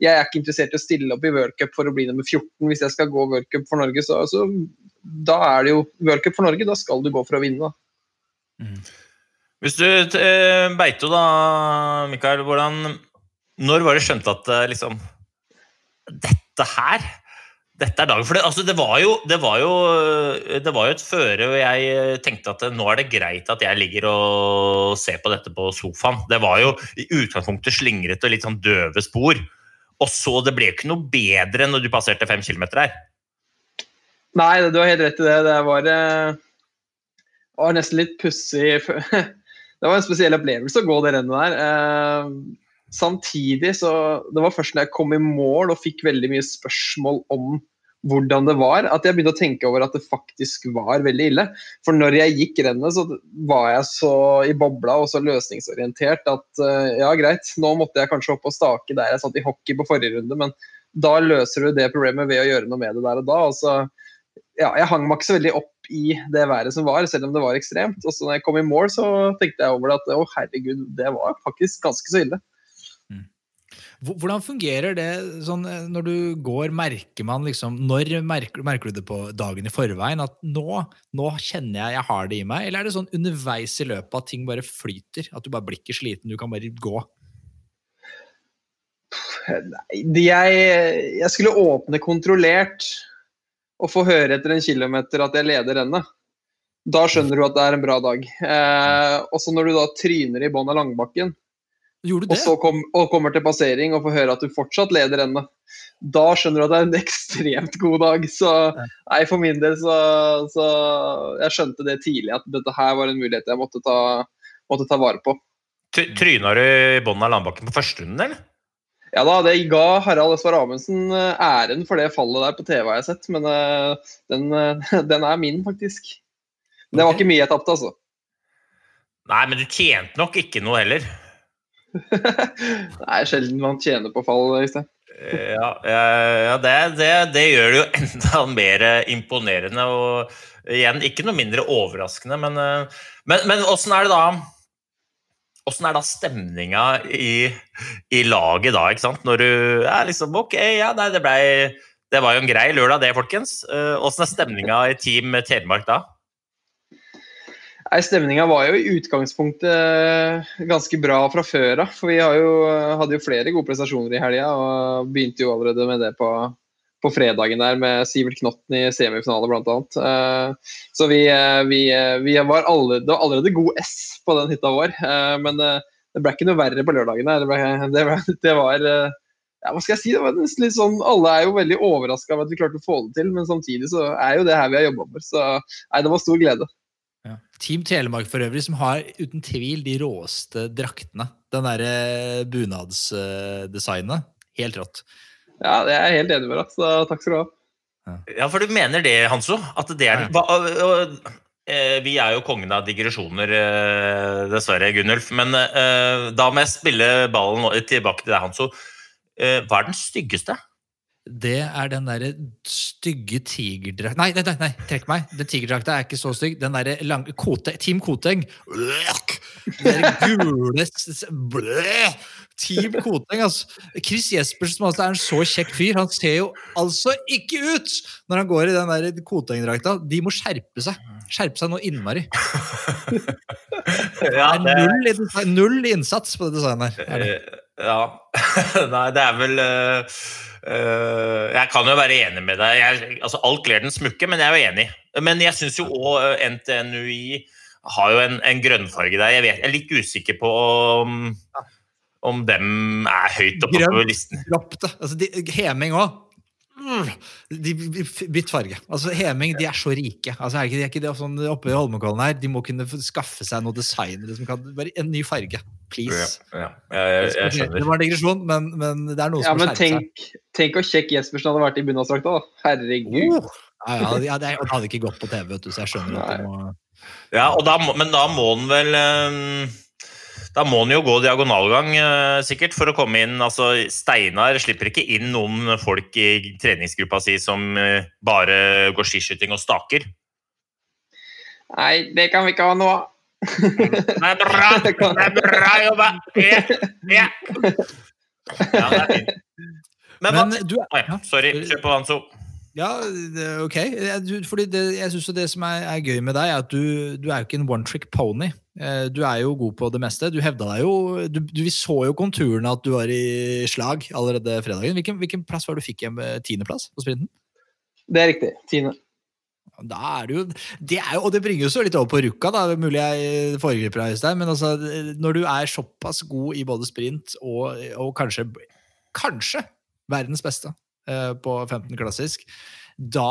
Jeg er ikke interessert i å stille opp i World Cup for å bli nummer 14 hvis jeg skal gå World Cup for Norge. Så, altså, da er det jo worldcup for Norge, da skal du gå for å vinne. da. Hvis du eh, Beito, da, Mikael. Hvordan Når var det skjønt at eh, liksom Dette her dette er dagen. For det, altså, det, var jo, det, var jo, det var jo et føre, og jeg tenkte at nå er det greit at jeg ligger og ser på dette på sofaen. Det var jo i utgangspunktet slingrete og litt sånn døve spor. Og så Det ble jo ikke noe bedre når du passerte fem kilometer her. Nei, du har helt rett i det. Det var, eh, var nesten litt pussig. Det var en spesiell opplevelse å gå det rennet der. Samtidig så Det var først når jeg kom i mål og fikk veldig mye spørsmål om hvordan det var, at jeg begynte å tenke over at det faktisk var veldig ille. For når jeg gikk rennet, så var jeg så i bobla og så løsningsorientert at eh, ja, greit, nå måtte jeg kanskje opp og stake der jeg satt i hockey på forrige runde, men da løser du det problemet ved å gjøre noe med det der og da. og så ja, jeg hang meg ikke så veldig opp i det været som var, selv om det var ekstremt. Og så når jeg kom i mål, så tenkte jeg over det at å herregud, det var faktisk ganske så ille. Hvor- Hvordan fungerer det sånn eh, når du går? Merker man liksom Når merker, merker du det på dagen i forveien at nå, nå kjenner jeg jeg har det i meg? Eller er det sånn underveis i løpet at ting bare flyter? At du bare blir ikke sliten, du kan bare gå? Nei, jeg, jeg skulle åpne kontrollert og få høre etter en kilometer at jeg leder rennet. Da skjønner du at det er en bra dag. Eh, også når du da tryner i bånn av langbakken, Gjorde du og så kom, og kommer til passering og får høre at du fortsatt leder rennet, da skjønner du at det er en ekstremt god dag. Så nei, for min del så, så Jeg skjønte det tidlig, at dette her var en mulighet jeg måtte ta, måtte ta vare på. Tryna du i bånn av landbakken på førsterunden, eller? Ja da, det ga Harald Svar Amundsen eh, æren for det fallet der på TV, har jeg sett. Men eh, den, eh, den er min, faktisk. Det var ikke mye jeg tapte, altså. Nei, men du tjente nok ikke noe heller. Det er sjelden man tjener på fall, Øystein. Ja, ja, ja det, det, det gjør det jo enda mer imponerende. Og igjen, ikke noe mindre overraskende, men, eh, men, men åssen er det da Åssen er da stemninga i, i laget da, ikke sant? Når du er liksom Ok, ja, nei, det blei Det var jo en grei lørdag, det, folkens. Eh, Åssen er stemninga i Team Telemark da? Nei, Stemninga var jo i utgangspunktet eh, ganske bra fra før av. For vi jo, hadde jo flere gode prestasjoner i helga og begynte jo allerede med det på, på fredagen der med Sivert Knotten i semifinale bl.a. Så vi, eh, vi, eh, vi var allerede, det var allerede god S på den hytta vår. eh, Men eh, det ble ikke noe verre på lørdagen. Det, ble, det, ble, det var eh, ja, hva skal jeg si? Det var litt sånn, Alle er jo veldig overraska over at vi klarte å få det til, men samtidig så er jo det her vi har jobba for. Så nei, det var stor glede. Ja. Team Telemark for øvrig, som har uten tvil de råeste draktene. Den derre bunadsdesignet. Helt rått. Ja, det er jeg helt enig med deg. Så takk skal du ha. Ja, for du mener det, Hanso? At det er Ja. hva, øh, øh, Vi er jo kongen av digresjoner, øh, dessverre, Gunnulf. Men da må jeg spille ballen tilbake til deg, Hanso. Eh, Hva er den styggeste? Det er den derre stygge tigerdrakta nei, nei, nei, nei, trekk meg. Den tigerdrakta er ikke så stygg. Den derre lange Kote, Team Koteng. Den gule blø! Team Koteng, altså. Chris Jespersen, som altså er en så kjekk fyr, han ser jo altså ikke ut når han går i den der Koteng-drakta. De må skjerpe seg. Skjerpe seg noe innmari. Ja, Det er null, null innsats på det designet her. Er. Eh, Ja Nei, det er vel øh, øh, Jeg kan jo være enig med deg. Jeg, altså, alt kler den smukke, men jeg er jo enig. Men jeg syns jo òg NTNUI har jo en, en grønnfarge der. Jeg, vet, jeg er litt usikker på om, om dem er høyt oppe på listen. Dropp det. Altså, de, Heming òg. De Bytt farge. Altså, Heming de er så rike. Altså, er ikke, de er ikke det sånn oppe i Holmenkollen her. De må kunne skaffe seg noe designere som kan bare En ny farge. Please. Ja, jeg, jeg, jeg Det var en digresjon, men, men det er noe Ja, som må men skjerpe seg. tenk, tenk hvor kjekk Jespersen hadde vært i bunadsdrakta. da. Herregud. Oh. Ja, ja, ja, det, det hadde ikke gått på TV, vet du, så jeg skjønner at det må Ja, og da, men da må den vel eh, Da må han jo gå diagonalgang, eh, sikkert, for å komme inn. Altså, Steinar slipper ikke inn noen folk i treningsgruppa si som eh, bare går skiskyting og staker. Nei, det kan vi ikke ha nå. Det er bra! Det er bra jobba! Ja, ja. ja det er fint. Men, Men du ja. sorry. Kjør på, Hanso. Ja, ok. Fordi det, jeg synes jo det som er, er gøy med deg, er at du, du er jo ikke en one trick pony. Eh, Du er jo god på det meste. Du hevda deg jo du, Vi så jo konturene at du var i slag allerede fredagen. Hvilken, hvilken plass var det du fikk hjem? eh, Tiendeplass på sprinten? Det er riktig. Tiende. Da er det jo, det er jo, Og det bringer oss jo litt over på Rukka, da. Det er Mulig jeg foregriper deg, Øystein, men altså, når du er såpass god i både sprint og, og kanskje, kanskje verdens beste eh, på 15 klassisk, da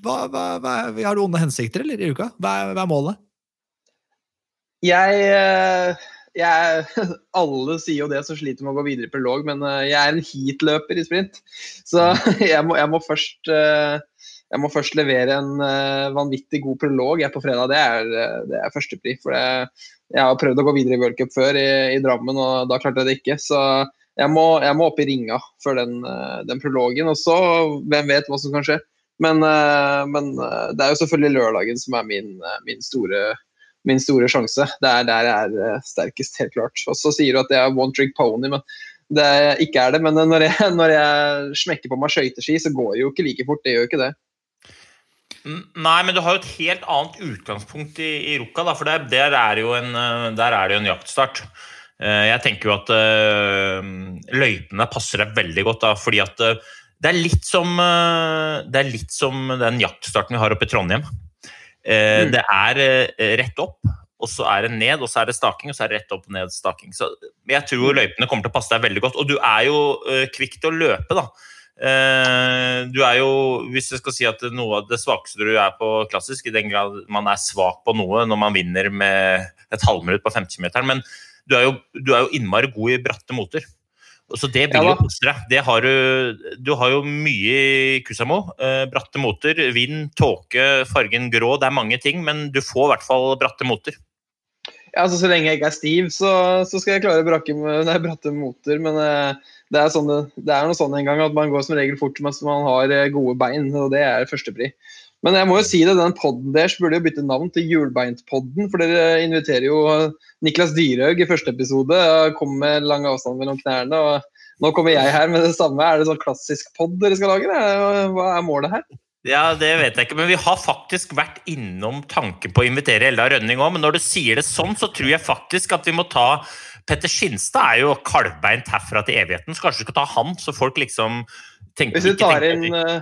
hva, hva, hva, Har du onde hensikter, eller, i Rukka? Hva er målet? Jeg, eh, jeg Alle sier jo det som sliter med å gå videre i prolog, men eh, jeg er en heatløper i sprint. Så jeg må, jeg må først eh, jeg må først levere en vanvittig god prolog jeg på fredag. Det er, det er førstepri. For det, jeg har prøvd å gå videre i World Cup før i, i Drammen, og da klarte jeg det ikke. Så jeg må, jeg må opp i ringa for den, den prologen. Og så, hvem vet hva som kan skje. Men, men det er jo selvfølgelig lørdagen som er min, min, store, min store sjanse. Det er der jeg er eh, sterkest, helt klart. Og så sier du at jeg er one trick pony, men det ikke er det. Men når jeg, når jeg smekker på meg skøyteski, så går det jo ikke like fort. Det gjør jo ikke det. Nei, men du har jo et helt annet utgangspunkt i, i Ruka, da, for der, der, er en, eh, der er det jo en jaktstart. Eh, Jeg tenker jo at eh, løypene passer deg veldig godt, da, fordi at eh, det er litt som, eh, det er litt som den jaktstarten vi har oppe i Trondheim. Eh, Mm. Det er eh, rett opp, og så er det ned, og så er det staking, og så er det rett opp og ned staking. Så jeg tror løypene kommer til å passe deg veldig godt. Og du er jo eh, kvikk til å løpe, da. Du er jo, hvis jeg skal si at noe av det svakeste du er på klassisk, i den grad man er svak på noe når man vinner med et halvminutt på 50-meteren, men du er, jo, du er jo innmari god i bratte moter. Så det Ja jo da. Det har du, du har jo mye i Kusamo. Eh, bratte moter, vind, tåke, fargen grå. Det er mange ting, men du får i hvert fall bratte moter. Ja, altså Så lenge jeg ikke er stiv, så, så skal jeg klare brakke, nei, bratte moter. Men eh, det er, sånn, det, det er noe sånn en gang at man går som regel fort mens man har eh, gode bein. og Det er førstepri. Men jeg må jo si det, den podden deres burde jo bytte navn til Hjulbeintpodden. For dere inviterer jo Niklas Dyrhaug i første episode. og Kom med lang avstand mellom knærne. og Nå kommer jeg her med det samme. Er det sånn klassisk pod dere skal lage? eller Hva er målet her? Ja, Det vet jeg ikke, men vi har faktisk vært innom tanken på å invitere Elda Rønning òg. Men når du sier det sånn, så tror jeg faktisk at vi må ta Petter Skinstad er jo kalvbeint herfra til evigheten, så kanskje du skal ta han, så folk liksom tenker Hvis du ikke tar inn eh,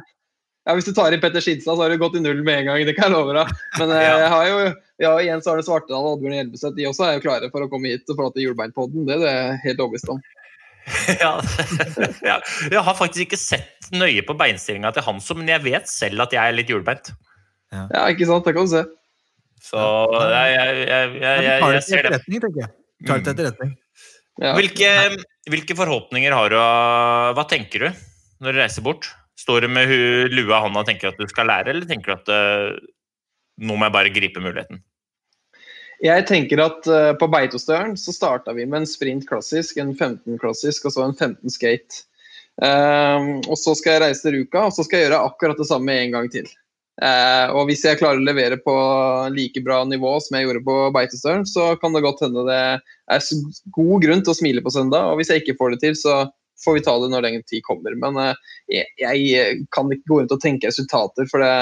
ja, hvis du tar inn Petter Skinstad, så har du gått i null med en gang. Det kan jeg love deg. Men eh, Ja. jeg har jo ja, Jens det Svartedal og Oddbjørn Hjelmeset de også er jo klare for å komme hit og prate til Hjulbeinpodden. Det er det helt overbevist om. ja, ja. Jeg har faktisk ikke sett nøye på beinstillinga til Hanso, men jeg vet selv at jeg er litt hjulbeint. Ja, ikke sant? Det kan du se. Så jeg, jeg, jeg, jeg, jeg, ser det. tenker jeg. Tar det til etterretning. Ja. Hvilke, hvilke forhåpninger har du? Hva tenker du når du reiser bort? Står du med lua i hånda og tenker at du skal lære, eller tenker du at eh, nå må jeg bare gripe muligheten? Jeg tenker at uh, på Beitostølen så starta vi med en sprint klassisk, en 15 klassisk og så en 15 skate. Ehm, og så skal jeg reise til Ruka, og så skal jeg gjøre akkurat det samme en gang til. Uh, og hvis jeg klarer å levere på like bra nivå som jeg gjorde på Beitostølen, så kan det godt hende det er god grunn til å smile på søndag. Og hvis jeg ikke får det til, så får vi ta det når den tid kommer. Men eh, jeg, jeg kan ikke gå rundt og tenke resultater, for det,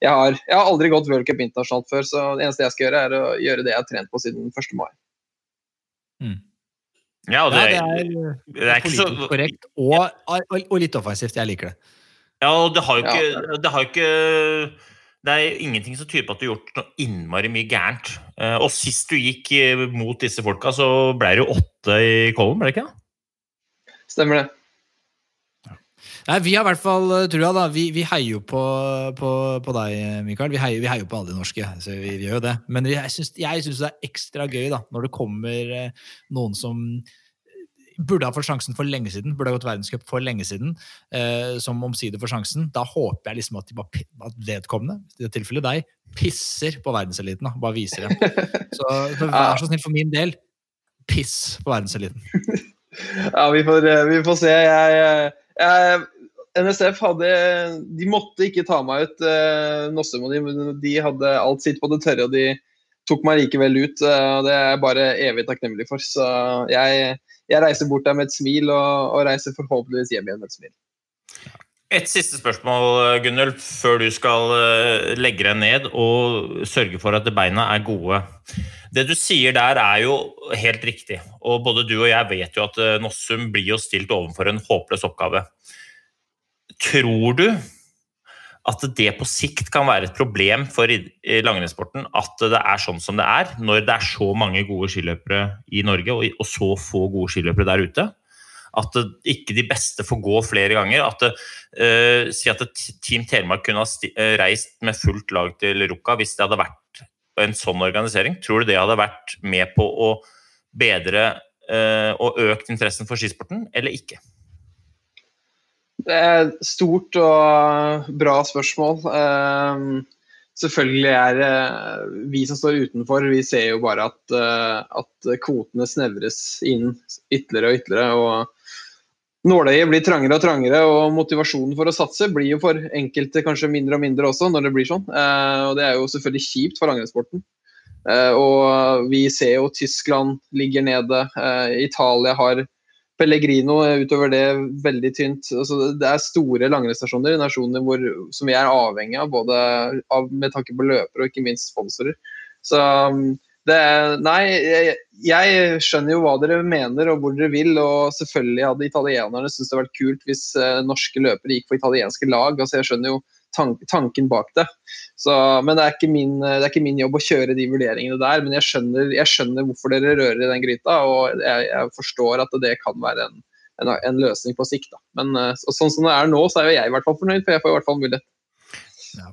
jeg, har, jeg har aldri gått World Cup internasjonalt før, så det eneste jeg skal gjøre, er å gjøre det jeg har trent på siden 1. mai. Ja, det, Ja, det er, det er ikke så korrekt og, og, og litt offensivt. Jeg liker det. Ja, og det har jo Ja. ikke Det har jo ikke det er ingenting som tyder på at du har gjort noe innmari mye gærent. Eh, Og sist du gikk eh, mot disse folka, så ble det jo åtte i Kollen, ble det ikke? Stemmer det. Nei, Vi har i hvert fall eh, trua, da. Vi, vi heier jo på, på, på deg, Mikael. Vi heier, vi heier på alle de norske, så vi, vi gjør jo det. Men jeg syns, det er ekstra gøy da, når det kommer eh, noen som burde ha fått sjansen for lenge siden, burde ha gått verdenscup for lenge siden, eh, som omsider får sjansen. Da håper jeg liksom at, de bare, at vedkommende, i det tilfellet deg, pisser på verdenseliten. da, Bare viser det. Så, så vær så snill for min del, piss på verdenseliten. Ja, vi får, eh, vi får se. Jeg, jeg, NSF hadde De måtte ikke ta meg ut, eh, Nossum. og De, de hadde alt sitt på det tørre, og de tok meg likevel ut. eh, og Det er jeg bare evig takknemlig for. Så jeg, jeg reiser bort der med et smil, og, og reiser forhåpentligvis hjem igjen med et smil. Et siste spørsmål, Gunnulf, før du skal eh, legge deg ned og sørge for at beina er gode. Det du sier der, er jo helt riktig. Og både du og jeg vet jo at eh, Nossum blir jo stilt overfor en håpløs oppgave. Tror du at det på sikt kan være et problem for langrennssporten at det er sånn som det er, når det er så mange gode skiløpere i Norge og, så få gode skiløpere der ute? At ikke de beste får gå flere ganger. At eh, si at Team Telemark kunne ha eh, reist med fullt lag til Ruka hvis det hadde vært en sånn organisering. Tror du det hadde vært med på å bedre eh, og økt interessen for skisporten, eller ikke? Det er et stort og bra spørsmål. Ehm, selvfølgelig er det vi som står utenfor, vi ser jo bare at, eh, at kvotene snevres inn ytterligere og ytterligere. og Nåløyet blir trangere og trangere, og motivasjonen for å satse blir jo for enkelte kanskje mindre og mindre også, når det blir sånn. Eh, og Det er jo selvfølgelig kjipt for langrennssporten. Eh, og vi ser jo Tyskland ligger nede, eh, Italia har Pellegrino utover det veldig tynt. Altså, det er store langrennsstasjoner i nasjoner hvor, som vi er avhengig av, både av, med tanke på løpere og ikke minst sponsorer. Så um, er, Nei, jeg, jeg skjønner jo hva dere mener og hvor dere vil. Og selvfølgelig hadde italienerne syntes det hadde vært kult hvis eh, norske løpere gikk for italienske lag. altså Jeg skjønner jo tank, tanken bak det. Så, men det er, min, det er ikke min jobb å kjøre de vurderingene der. Men jeg skjønner, jeg skjønner hvorfor dere rører i den gryta, og jeg, jeg forstår at det kan være en, en, en løsning på sikt. Da. Men så, sånn som det er nå, så er jo jeg i hvert fall fornøyd, for jeg får i hvert fall mulighet. Ja,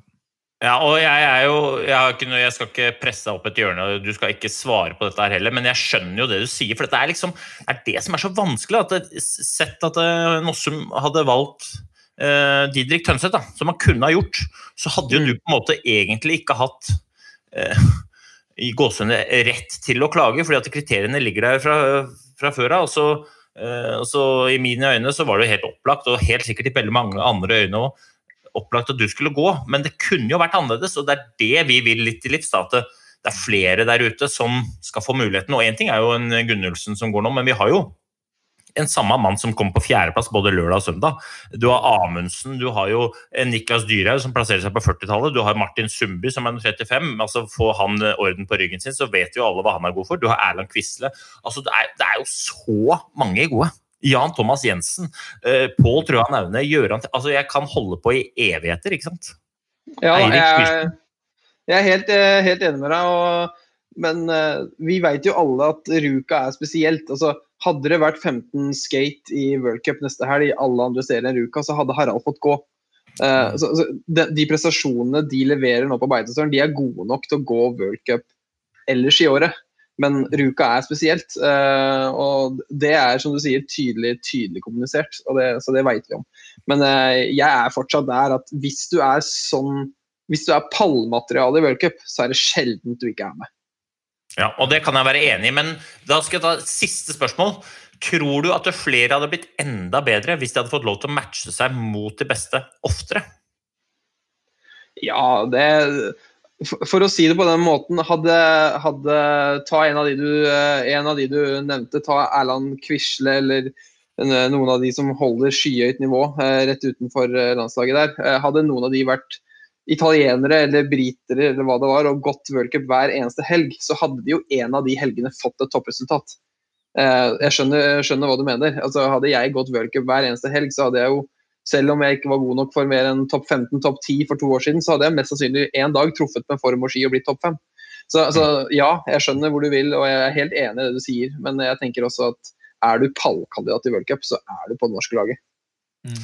og jeg er jo jeg, ikke jeg skal ikke presse deg opp et hjørne, og du skal ikke svare på dette her heller, men jeg skjønner jo det du sier. For dette er liksom er det som er så vanskelig. At det, sett at eh, Nossum hadde valgt eh, Didrik Tønseth, da, som han kunne ha gjort, så hadde jo du på en måte egentlig ikke hatt eh, i gåsehudene rett til å klage, fordi at kriteriene ligger der fra, fra før av. så eh, så I mine øyne så var det jo helt opplagt, og helt sikkert i veldig mange andre øyne òg, opplagt at du skulle gå, men det kunne jo vært annerledes, og det er det vi vil litt til livs. at det, er flere der ute som skal få muligheten. og Én ting er jo en Gunnulfsen som går nå, men vi har jo en samme mann som kom på fjerdeplass både lørdag og søndag. Du har Amundsen, du har jo Niklas Dyrhaug som plasserer seg på 40-tallet. Du har Martin Sundby som er 35. altså Får han orden på ryggen sin, så vet jo alle hva han er god for. Du har Erland Quisle. Altså, det er, det er jo så mange gode. Jan Thomas Jensen, uh, Pål Trøan Aune, Gjøran Altså, jeg kan holde på i evigheter, ikke sant? Ja, jeg, jeg er helt, eh, helt enig med deg. Og, men eh, vi vet jo alle at Ruka er spesielt. Altså, hadde det vært 15 skate i World Cup neste helg, i alle andre steder enn Ruka, så hadde Harald fått gå. Uh, så, så de, de prestasjonene de leverer nå på Beitostølen, de er gode nok til å gå World Cup ellers i året. Men Ruka er spesielt, eh, og det er som du sier tydelig, tydelig kommunisert. Det, så det vet vi om. Men eh, jeg er fortsatt der at hvis du er sånn hvis du er pallmateriale i World Cup, så er det sjelden du ikke er med. Ja, og det kan jeg være enig i, men da skal jeg ta et siste spørsmål. Tror du at flere hadde blitt enda bedre hvis de hadde fått lov til å matche seg mot de beste oftere? Ja, det for, for å si det på den måten, hadde, hadde Ta en av, de du, eh, en av de du nevnte, ta Erland Quisle eller eh, noen av de som holder skyhøyt nivå eh, rett utenfor landslaget der. Hadde noen av de vært italienere eller britere eller hva det var, og gått World Cup hver eneste helg, så hadde de jo en av de helgene fått et toppresultat. Jeg skjønner, skjønner hva du mener. Altså, hadde jeg gått World Cup hver eneste helg, så hadde jeg jo selv om jeg ikke var god nok for mer enn topp 15, topp 10 for to år siden, så hadde jeg mest sannsynlig en dag truffet med form og ski og blitt topp 5. Så, så ja, jeg skjønner hvor du vil, og jeg er helt enig i det du sier. Men jeg tenker også at er du pallkandidat i World Cup, så er du på det norske laget. Mm.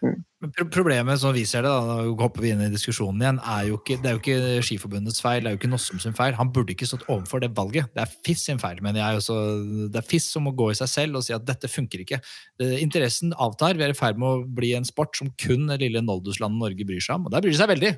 pro- Problemet som vi ser det, da, da hopper vi inn i diskusjonen igjen, er jo ikke, det er jo ikke Skiforbundets feil, det er jo ikke Nossum sin feil. Han burde ikke stått overfor det valget. Det er FIS sin feil, jeg. Også, det er FIS som må gå i seg selv og si at dette funker ikke. Interessen avtar. Vi er i ferd med å bli en sport som kun det lille Nolduslandet Norge bryr seg om. Og der bryr de seg veldig,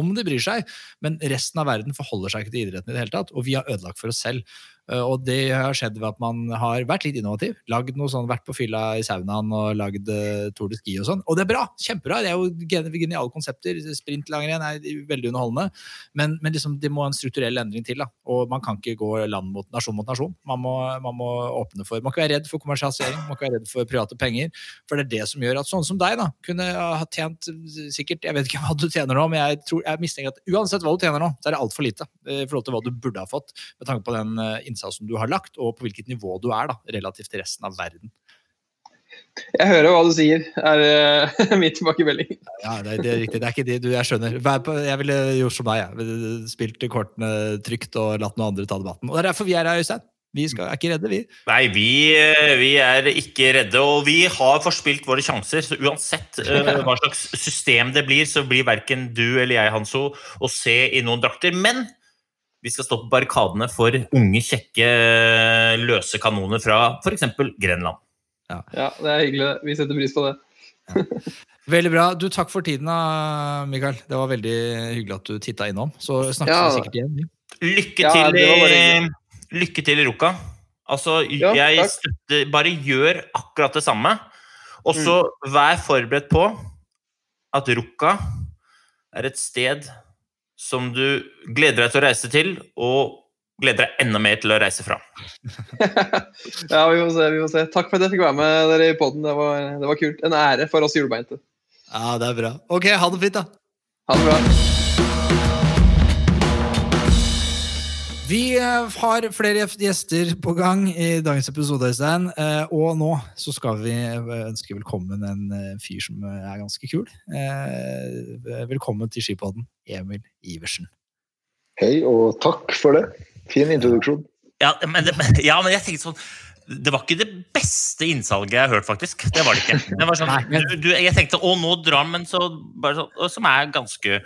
om de bryr seg, men resten av verden forholder seg ikke til idretten i det hele tatt. Og vi har ødelagt for oss selv. Eh, Og det har skjedd ved at man har vært litt innovativ. Lagd noe sånn, Vært på fylla i saunaen og lagd uh, Tour de Ski og sånn. Og det er bra! Kjempebra! Det er jo gen- geniale konsepter. Sprintlangrenn er veldig underholdende. Men, men liksom, det må en strukturell endring til. da. Og man kan ikke gå land mot nasjon mot nasjon. Man må, man må åpne for Man må ikke være redd for kommersialisering, man må ikke være redd for private penger. For det er det som gjør at sånne som deg da, kunne ha tjent sikkert Jeg vet ikke hva du tjener nå, men jeg, tror, jeg mistenker at uansett hva du tjener nå, så er det altfor lite eh, i forhold til hva du burde ha fått, med tanke på den innsatsen du har lagt, og på hvilket nivå du er da, relativt til resten av verden. Jeg hører hva du sier, er uh, min tilbakemelding. Ja, det, det er riktig. Det er ikke det du Jeg skjønner. Vær på, jeg ville gjort som deg. Jeg. Ville Spilt kortene trygt og latt noen andre ta debatten. Og det er derfor vi er her, Øystein. Vi skal, er ikke redde, vi. Nei, vi, eh, vi er ikke redde, og vi har forspilt våre sjanser. Så uansett uh, hva slags system det blir, så blir verken du eller jeg, Hanso, å se i noen drakter. Men vi skal stå på barrikadene for unge, kjekke, løse kanoner fra f.eks. Grenland. Ja, det er hyggelig. Vi setter pris på det. Veldig bra. Du, Takk for tiden, Mikael. Det var veldig hyggelig at du titta innom. Så snakkes Ja. vi sikkert igjen. Lykke til i. Lykke til i Ruka. Altså, Ja, jeg takk. støtter Bare gjør akkurat det samme. Og så Mm. vær forberedt på at Ruka er et sted som du gleder deg til å reise til, og gleder deg enda mer til å reise fra. ja, vi må se. vi må se. Takk for at jeg fikk være med dere i poden. Det, var- det var kult. En ære for oss hjulbeinte. Ja, det er bra. Ok, ha det fint, da. Ha det bra. Vi eh, har flere gjester på gang i dagens episode, Øystein. Eh, Og nå så skal vi eh, ønske velkommen en fyr som er ganske kul. Eh, Velkommen til Skipodden, Emil Iversen. Hei, og takk for det. Fin introduksjon. Ja, men, ja, men jeg tenkte sånn det var ikke det beste innsalget jeg har hørt, faktisk. Det var det ikke. Det var sånn, du, du, jeg tenkte å, nå drar han, men så bare sånn, Som er ganske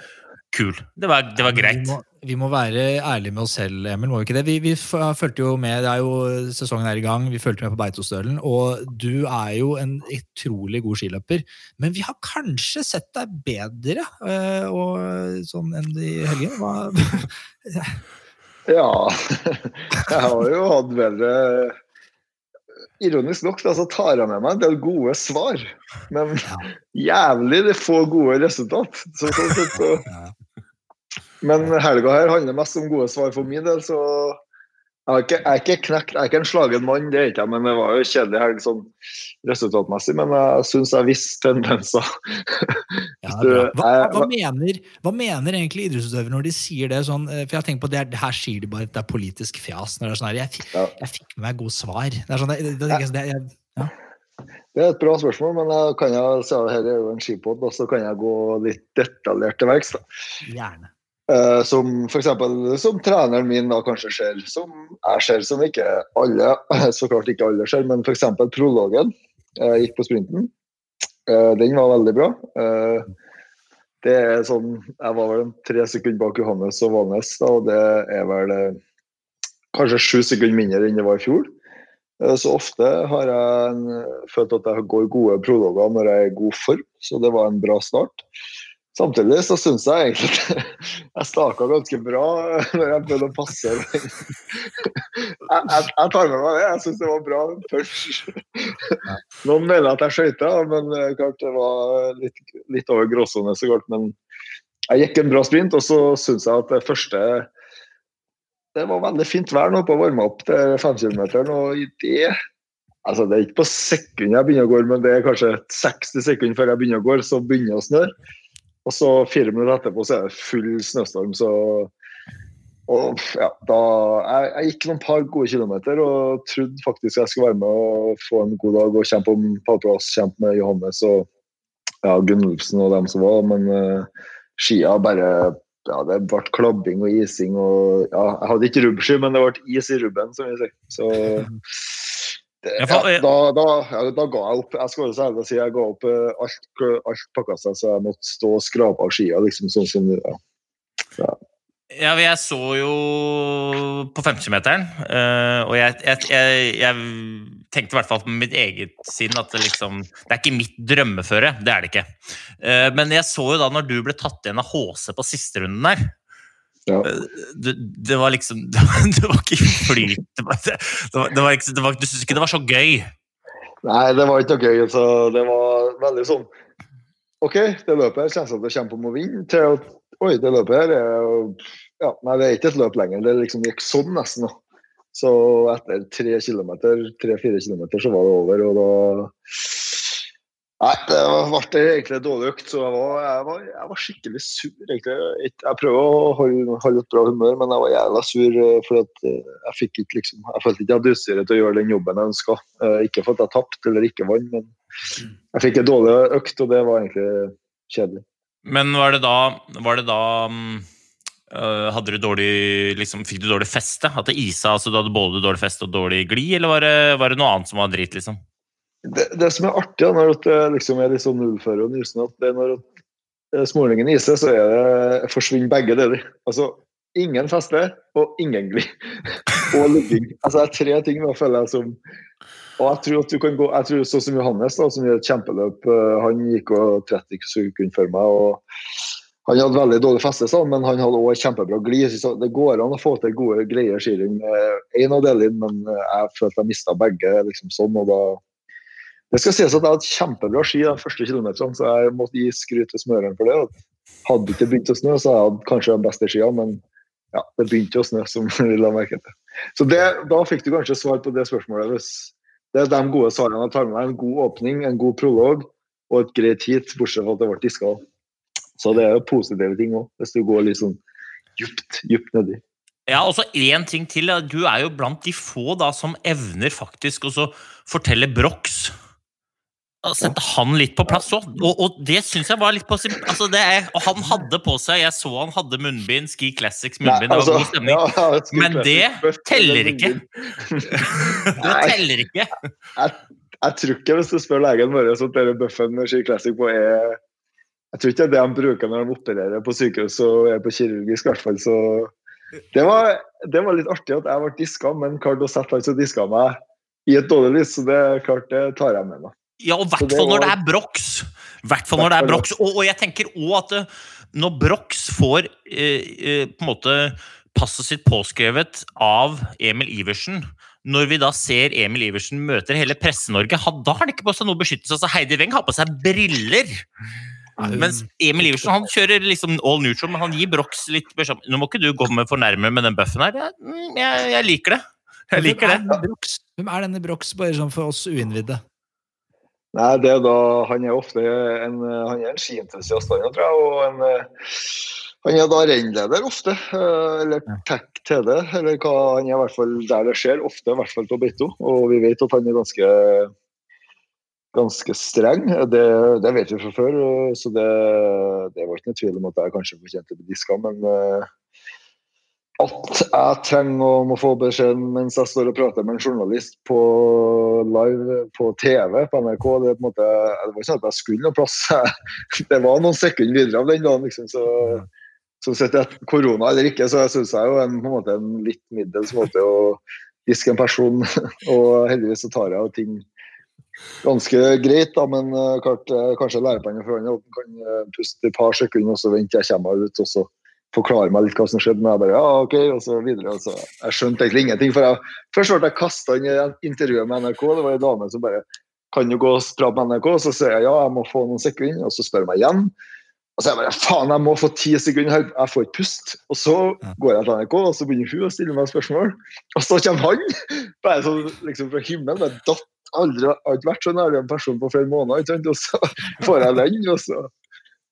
kul. Det var, det var greit. Må, vi må være ærlige med oss selv, Emil. må vi ikke det? Vi, vi fulgte jo med, det er jo Sesongen er i gang, vi fulgte med på Beitostølen. Og du er jo en utrolig god skiløper. Men vi har kanskje sett deg bedre øh, og, sånn enn i helgen? Hva? Ja, jeg har jo hatt bedre Ironisk nok så tar jeg med meg en del gode svar, men jævlig det få gode resultat. Så, så, så, så. Men helga her handler mest om gode svar for min del, så jeg er ikke, jeg er ikke knekt, jeg er ikke en slagen mann, det er ikke jeg, men det var jo kjedelig helg sånn resultatmessig. Men jeg syns jeg visste tendenser. Ja, hva, hva, mener, hva mener egentlig idrettsutøvere når de sier det sånn? eh, For jeg tenker på det, er- Her sier de bare at det er politisk fjas. Når det er sånn her, jeg, jeg fikk med meg gode svar. Det er sånn, det, det, det, jeg, Det er et bra spørsmål, men jeg kan jeg, så her er jo en skipod, da, så kan jeg gå litt detaljert til verks. gjerne. Eh, som eksempel, som treneren min da kanskje ser, som jeg ser, som ikke alle, så klart ikke alle ser, men f.eks. prologen jeg gikk på sprinten. Eh, den var veldig bra. Eh, det er sånn, Jeg var vel tre sekunder bak Johannes og Valnes, da, og det er vel eh, kanskje sju sekunder mindre enn det var i fjor. Eh, Så ofte har jeg følt at jeg går gode prologer når jeg er i god form, så det var en bra start. Samtidig så syns jeg egentlig at jeg staka ganske bra når jeg prøvde å passe. Jeg, jeg, jeg tar med meg det. Jeg syns det var bra først. Noen mener at jeg skøyta, men klart det var litt, litt over gråsone så godt. Men jeg gikk en bra sprint, og så syns jeg at det første Det var veldig fint vær nå på å varme opp til femkilometeren, og i det Altså, Det er ikke på sekund jeg begynner å gå, men det er kanskje 60 sekunder før jeg begynner å gå, så begynner det å snøre. Og så fire minutter etterpå så er det full snøstorm, så og ja, da, jeg, jeg gikk noen par gode kilometer og trodde faktisk jeg skulle være med og få en god dag og kjempe om pallplass, kjempe med Johannes og ja, Gunnulfsen og dem som var, men uh, skia bare ja, det ble klabbing og ising og ja, Jeg hadde ikke rubbsky, men det ble is i rubben, som vi sier. Så Ja, ja, da, da, ja, da ga jeg opp. Jeg skal være så si jeg ga opp eh, alt, alt pakka seg, så jeg måtte stå og skrape av skia, liksom sånn som ja. Ja, jeg så jo på 50-meteren, eh, og jeg, jeg, jeg, jeg tenkte i hvert fall på mitt eget sinn at det liksom Det er ikke mitt drømmeføre, det er det ikke. Eh, Men jeg så jo da når du ble tatt igjen av HC på siste runden der, Ja. Det, det var liksom Det var, det var ikke flyt. Det var, det var, det var, du syntes ikke det var så gøy? Nei, det var ikke noe gøy. Så det var veldig sånn OK, det løpet her kjennes som det kommer på å vinne, til at Oi, det løpet her er ja, Nei, det er ikke et løp lenger. Det liksom gikk sånn nesten. da. Så etter tre kilometer, tre-fire kilometer så var det over, og da Nei, det ble egentlig en dårlig økt, så jeg var, jeg var, jeg var skikkelig sur. egentlig. Jeg, prøver å holde, holde et bra humør, men jeg var jævla sur. fordi For at eh, jeg fikk ikke liksom, jeg følte ikke jeg hadde utstyret til å gjøre den jobben jeg ønska. Ikke for at jeg tapte eller ikke vant, men jeg fikk en dårlig økt, og det var egentlig kjedelig. Men var det da, var det da mm, hadde du dårlig, liksom, Fikk du dårlig feste? At det isa, altså du hadde både dårlig feste og dårlig glid, eller var det, var det noe annet som var drit? liksom? Det, det som er artig, når det liksom er litt sånn nullfører og nysende, at det er når eh, smålingen iser, så det, forsvinner begge deler. Altså, ingen feste og ingen glid. og ligging. Altså, det er tre ting da, føler jeg som og jeg tror at du kan gå, jeg tror sånn som Johannes, da, som gjør et kjempeløp, eh, han gikk og 30 sekunder før meg. og Han hadde veldig dårlig feste, men han hadde også kjempebra glid. Så det går an å få til gode, greier skiring med én av delene, men eh, jeg følte jeg mista begge. liksom sånn, og da det skal sies at jeg hadde kjempebra ski de første kilometerne, så jeg måtte gi skryt til smøreren for det. Hadde det ikke begynt å snø, så hadde jeg kanskje de beste skia, men ja, det begynte å snø, som vi la merke til. Så det, da fikk du kanskje svar på det spørsmålet. Det er de gode svarene jeg tar med meg. En god åpning, en god prolog og et greit heat, bortsett fra at det ble diska. Så det er jo positive ting òg, hvis du går litt sånn djupt, djupt nedi. Ja, og så én ting til. Du er jo blant de få da som evner faktisk å fortelle Brox. Sette han litt på plass òg. Og, og det syns jeg var litt på sin altså det er, Og han hadde på seg Jeg så han hadde munnbind, Ski Classics munnbind. Det var god stemning. altså, ja, jeg Men det teller ikke. Det Nei. teller ikke. jeg, jeg tror ikke, hvis du spør legen vår, så denne buffen med Ski Classic på er Jeg tror ikke det er det de bruker når de opererer på sykehus og er på kirurgisk, i hvert fall. Så det var, det var litt artig at jeg ble diska, men klarte å sette han som diska meg i et dårlig lys. Så det klart, det tar jeg med meg. Ja, og i hvert fall når det er Brox. Hvert fall når det er Brox. Og, og jeg tenker òg at når Brox får eh, eh, på en måte passet sitt påskrevet av Emil Iversen når vi da ser Emil Iversen møter hele Presse-Norge, da har han ikke på seg noe beskyttelse. Altså Heidi Weng har på seg briller! Mens Emil Iversen han kjører liksom all neutral, men han gir Brox litt beskjed Nå må ikke du med for nærme med den buffen her. Jeg, mm, jeg, jeg liker det. Jeg liker det. Hvem er denne Brox, bare sånn for oss uinnvidde? Nei, det er da, Han er ofte en, han er en skientusiast, han, tror jeg. Og en, eh, han er da rennleder ofte, eh, eller tech TD, eller hva han er i hvert fall der det skjer. Ofte, i hvert fall på Beito. Og vi vet at han er ganske ganske streng. Det, det vet vi fra før, så det, det var ikke noe tvil om at jeg kanskje fortjente å bli diska, men eh, at jeg trenger å få beskjed mens jeg står og prater med en journalist på live på TV på NRK. Det, er på måte, det var ikke sånn at jeg skulle noe plass. Det var noen sekunder videre av den dagen. Liksom, så, så sett korona eller ikke, så jeg syns jeg jo en, på en, måte, en litt middels måte å diske en person Og heldigvis så tar jeg av ting ganske greit, da, men eh, klart, eh, kanskje lærepenger for han kan eh, puste et par sekunder, og så venter jeg kommer ut. og så forklare meg litt hva som skjedde. Men jeg bare, ja, ok, og så videre. Og så, jeg skjønte egentlig ingenting. for jeg, Først ble jeg kasta inn i intervjuet med NRK. Det var en dame som bare Kan du gå og prate med NRK? Så sier jeg ja, jeg må få noen sekunder. Og så spør hun meg igjen. Og så er jeg bare faen, jeg må få ti sekunder her, jeg får ikke pust. Og så går jeg til NRK, og så begynner hun å stille meg spørsmål. Og så kommer han, bare sånn liksom fra himmelen. bare datt aldri, har ikke vært så nær en person på flere måneder. Og så får jeg den, og så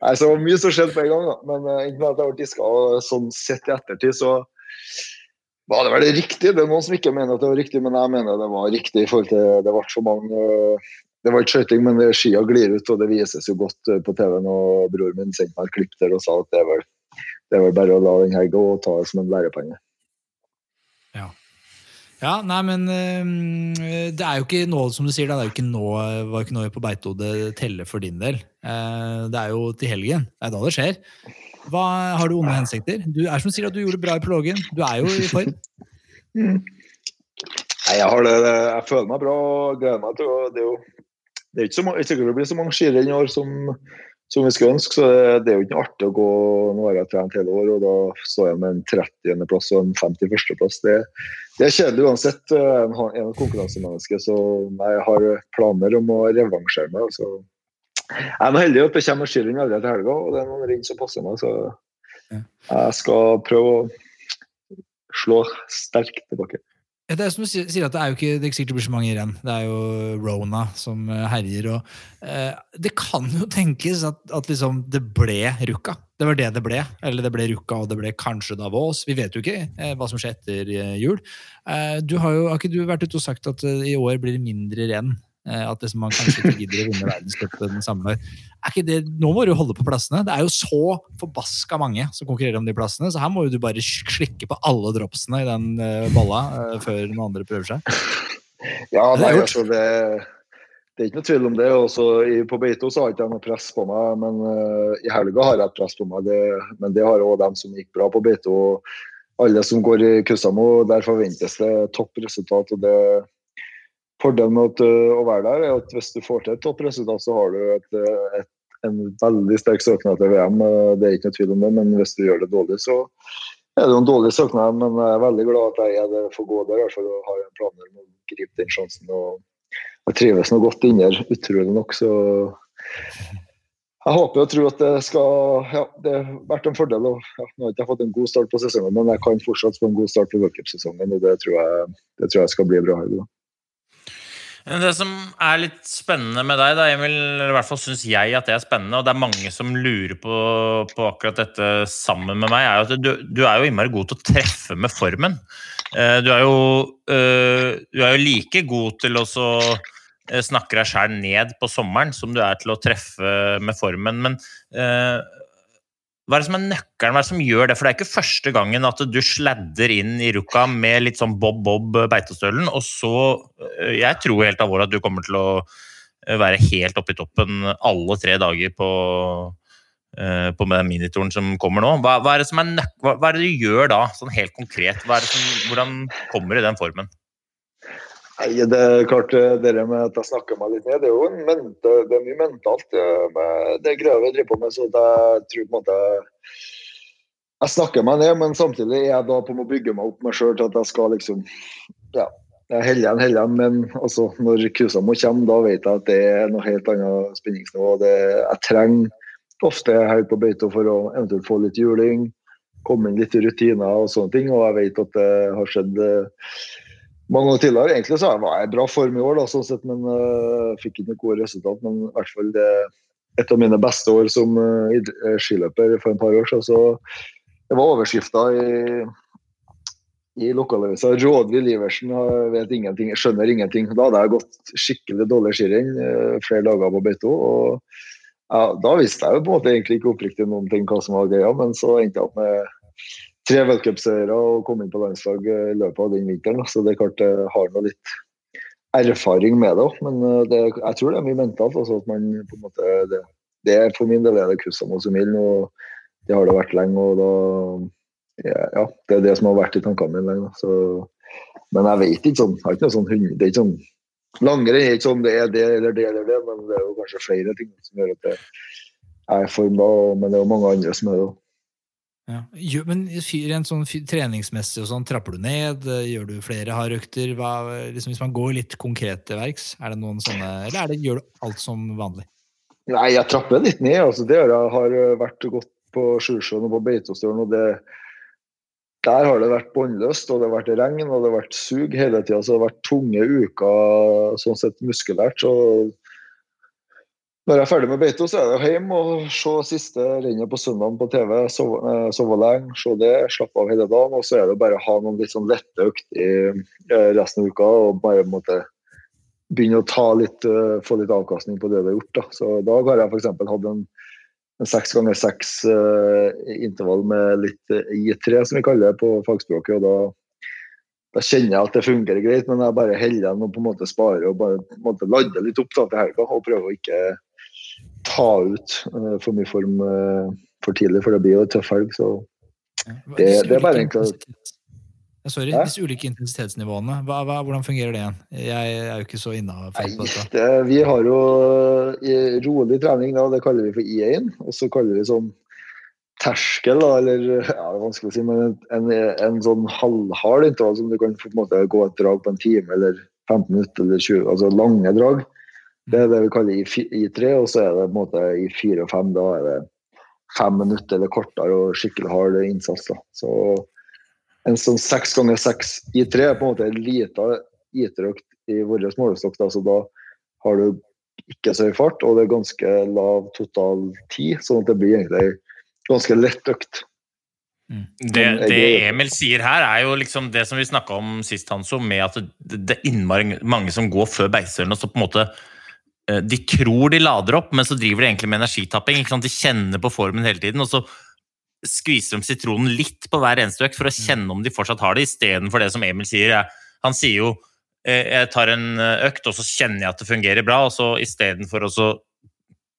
Nei, så det var mye som skjedde på en gang, da. Men uh, ikke at jeg ble diska, og sånn sett i ettertid, så var det vel riktig. Det er noen som ikke mener at det var riktig, men jeg mener det var riktig i forhold til det ble så mange uh, Det var ikke skøyting, men skia glir ut, og det vises jo godt uh, på TV-en. Og broren min sendte meg et klipp der og sa at det er vel, det er vel bare å la den her gå og ta det som en lærepenge. Ja, nei, men eh, det er jo ikke nå, som du sier, det er jo ikke nå, var ikke nå på Beito det teller for din del. Eh, Det er jo til helgen. Det er da det skjer. Hva, har du onde hensikter? Du er som sier at du gjorde det bra i prologen. Du er jo i form. Nei, jeg har det, jeg føler meg bra og gleder meg til Det er jo det er ikke så mange, ikke sikkert det blir så mange skirenn i år som, som vi skulle ønske. Så det, er jo ikke noe artig å gå Nå har jeg trent hele år, og da står jeg med en 30.-plass og en 51.-plass. Det, det er kjedelig uansett. Jeg er en konkurransemenneske, så jeg har planer om å revansjere meg. Så jeg er heldig at det kommer skilling allerede til helga, og det er noen renn som passer meg. Så jeg skal prøve å slå sterkt tilbake. Det er som du sier, at det er jo ikke, det er ikke sikkert det blir så mange renn. Det er jo Rona som eh, herjer. og eh, Det kan jo tenkes at, at liksom det ble Rukka. Det var det det ble. Eller det ble Rukka, og det ble kanskje Davos. Vi vet jo ikke eh, hva som skjer etter eh, jul. Eh, du har jo har ikke du vært ute og sagt at eh, i år blir det mindre renn? At liksom man kanskje ikke gidder å vinne verdenscupen samme det, nå må du holde på plassene. Det er jo så forbaska mange som konkurrerer om de plassene, så her må du bare slikke på alle dropsene i den balla bolla uh, før noen andre prøver seg. Ja, nei, altså det, det, er ikke noe tvil om det. Også på Beito så har jeg ikke noe press på meg, men uh, i helga har jeg et press på meg. Det, men det har òg dem som gikk bra på Beito. Alle som går i Kussamo, der forventes det toppresultat. og det Fordelen med å være der er at hvis du får til et toppresultat, så har du et, et, en veldig sterk søknad til VM. Det er ikke noe tvil om det, men hvis du gjør det dårlig, så er det en dårlig søknad. Men jeg er veldig glad at jeg er det får gå der, i hvert fall, og har planer om å gripe den sjansen. og Jeg trives noe godt inni her, utrolig nok. så jeg håper og tror at det skal ja, det har vært en fordel. Og, ja, nå har jeg ikke fått en god start på sesongen, men jeg kan fortsatt få en god start på v-cupsesongen. og det tror, jeg, det tror jeg skal bli bra. her. Det som er litt spennende med deg, da, Emil, i hvert fall syns jeg at det er spennende, og det er mange som lurer på, på akkurat dette sammen med meg, er at du, du, er jo innmari god til å treffe med formen. Eh, du er jo, eh, du er jo like god til å eh, snakke deg sjæl ned på sommeren som du er til å treffe med formen. Men hva er det som er nøkkelen, hva er det som gjør det? For det er ikke første gangen at du sladder inn i Rukka med litt sånn bob-bob beitestølen, og så øh, Jeg tror helt alvorlig at du kommer til å øh, være helt oppe i toppen alle tre dager på, på minituren som kommer nå. Hva, hva, er det som er nøk hva, hva, er det du gjør da, sånn helt konkret? Som, hvordan kommer du i den formen? Nei, Det er klart eh, det med at jeg snakker meg litt ned, det er jo mente, det er mye mentalt med det greia vi driver på med. så jeg tror på en måte jeg snakker meg ned, men samtidig er jeg da på å bygge meg opp meg sjøl til at jeg skal liksom ja, jeg holder igjen, holder igjen, men altså, når Kusamo kommer, da vet jeg at det er noe helt annet spenningsnivå. Det, jeg trenger ofte høyt på beito for å eventuelt få litt juling, komme inn litt i rutiner og sånne ting. Og jeg vet at det har skjedd uh, mange år tidligere. Egentlig så var jeg i bra form i år, da, sånn sett, men uh, fikk ikke noe gode resultat. Men i hvert fall det, et av mine beste år som uh, skiløper for en par år siden. Så det var overskrifta i, i lokalavisa 'Rådvill Iversen vet ingenting, skjønner ingenting'. Da hadde jeg gått skikkelig dårlig skirenn uh, flere dager på beito. og ja, Da visste jeg jo på en måte egentlig ikke oppriktig noen ting hva som var greia, men så endte jeg opp med tre v-cupseiere og kom inn på landslag i løpet av den vinteren. Så det er klart jeg har noe litt erfaring med det òg. Men eh, det, jeg tror det er mye mentalt. Altså at man på en måte, det, det er For min del er det kussa mot Sumil. og det har det vært lenge. og da ja, Det er det som har vært i tankene mine lenge. Så, men jeg vet ikke sånn. Jeg har ikke noe sånn det er ikke sånn Langrenn ikke sånn det er det eller det eller det, men det er jo kanskje flere ting som gjør at det er form da, men det er jo mange andre som er det òg. Ja. Men rent sånn treningsmessig og sånn, trapper du ned? Gjør du flere hardøkter? Liksom, hvis man går litt konkret til verks, er det noen sånne Eller det, gjør du alt som vanlig? Nei, jeg trapper litt ned. altså det Jeg har vært godt på Sjusjøen og på Beitostølen. og det der har det vært båndløst, og det har vært regn og det har vært sug hele tida. Så det har vært tunge uker sånn sett muskulært. Så når jeg er ferdig med beito, så er det hjem og se siste rennet på søndagen på TV. Sove, eh, sove lenge, se det, slappe av hele dagen. Og så er det bare å ha noen litt sånn lette økter i eh, resten av uka. Og bare måtte begynne å ta litt, uh, få litt avkastning på det du har gjort. Da. Så i har jeg f.eks. hatt en, seks ganger seks intervall med litt uh, I3, som vi kaller det på fagspråket. og da, da kjenner jeg at det fungerer greit, men jeg bare holder igjen og på en måte sparer og bare lader litt opp til helga. Og prøver å ikke ta ut uh, for mye form uh, for tidlig, for det blir jo en tøff helg. Så det, det, er bare egentlig Ja, Sorry, Hæ? disse ulike intensitetsnivåene, hva, hva, hvordan fungerer det igjen? Jeg er jo ikke så innafor vi har jo rolig trening, da, det kaller vi for I1. Og så kaller vi sånn terskel, da, eller ja, det er vanskelig å si, men en, en sånn halvhard intervall som du kan på en måte gå et drag på en time eller 15 minutter eller 20, altså lange drag. Det er det vi kaller i, fi- i tre, og så er det på en måte i fire og fem. Da er det fem minutter eller kortere og skikkelig hard innsats. da. Så en sånn seks ganger seks i tre er på en måte en liten IT-økt i vår målestokk. Da, så da har du ikke så høy fart, og det er ganske lav total tid, sånn at det blir egentlig ganske lett økt. Det, det Emil sier her, er jo liksom det som vi snakka om sist, Hanso, med at det, det er innmari mange som går før beiseren og så på en måte De tror de lader opp, men så driver de egentlig med energitapping. ikke sant? De kjenner på formen hele tiden, og så skviser de sitronen litt på hver eneste økt for å kjenne om de fortsatt har det, istedenfor det som Emil sier. Han sier jo eh, jeg tar en eh, økt, og så kjenner jeg at det fungerer bra, og så istedenfor å så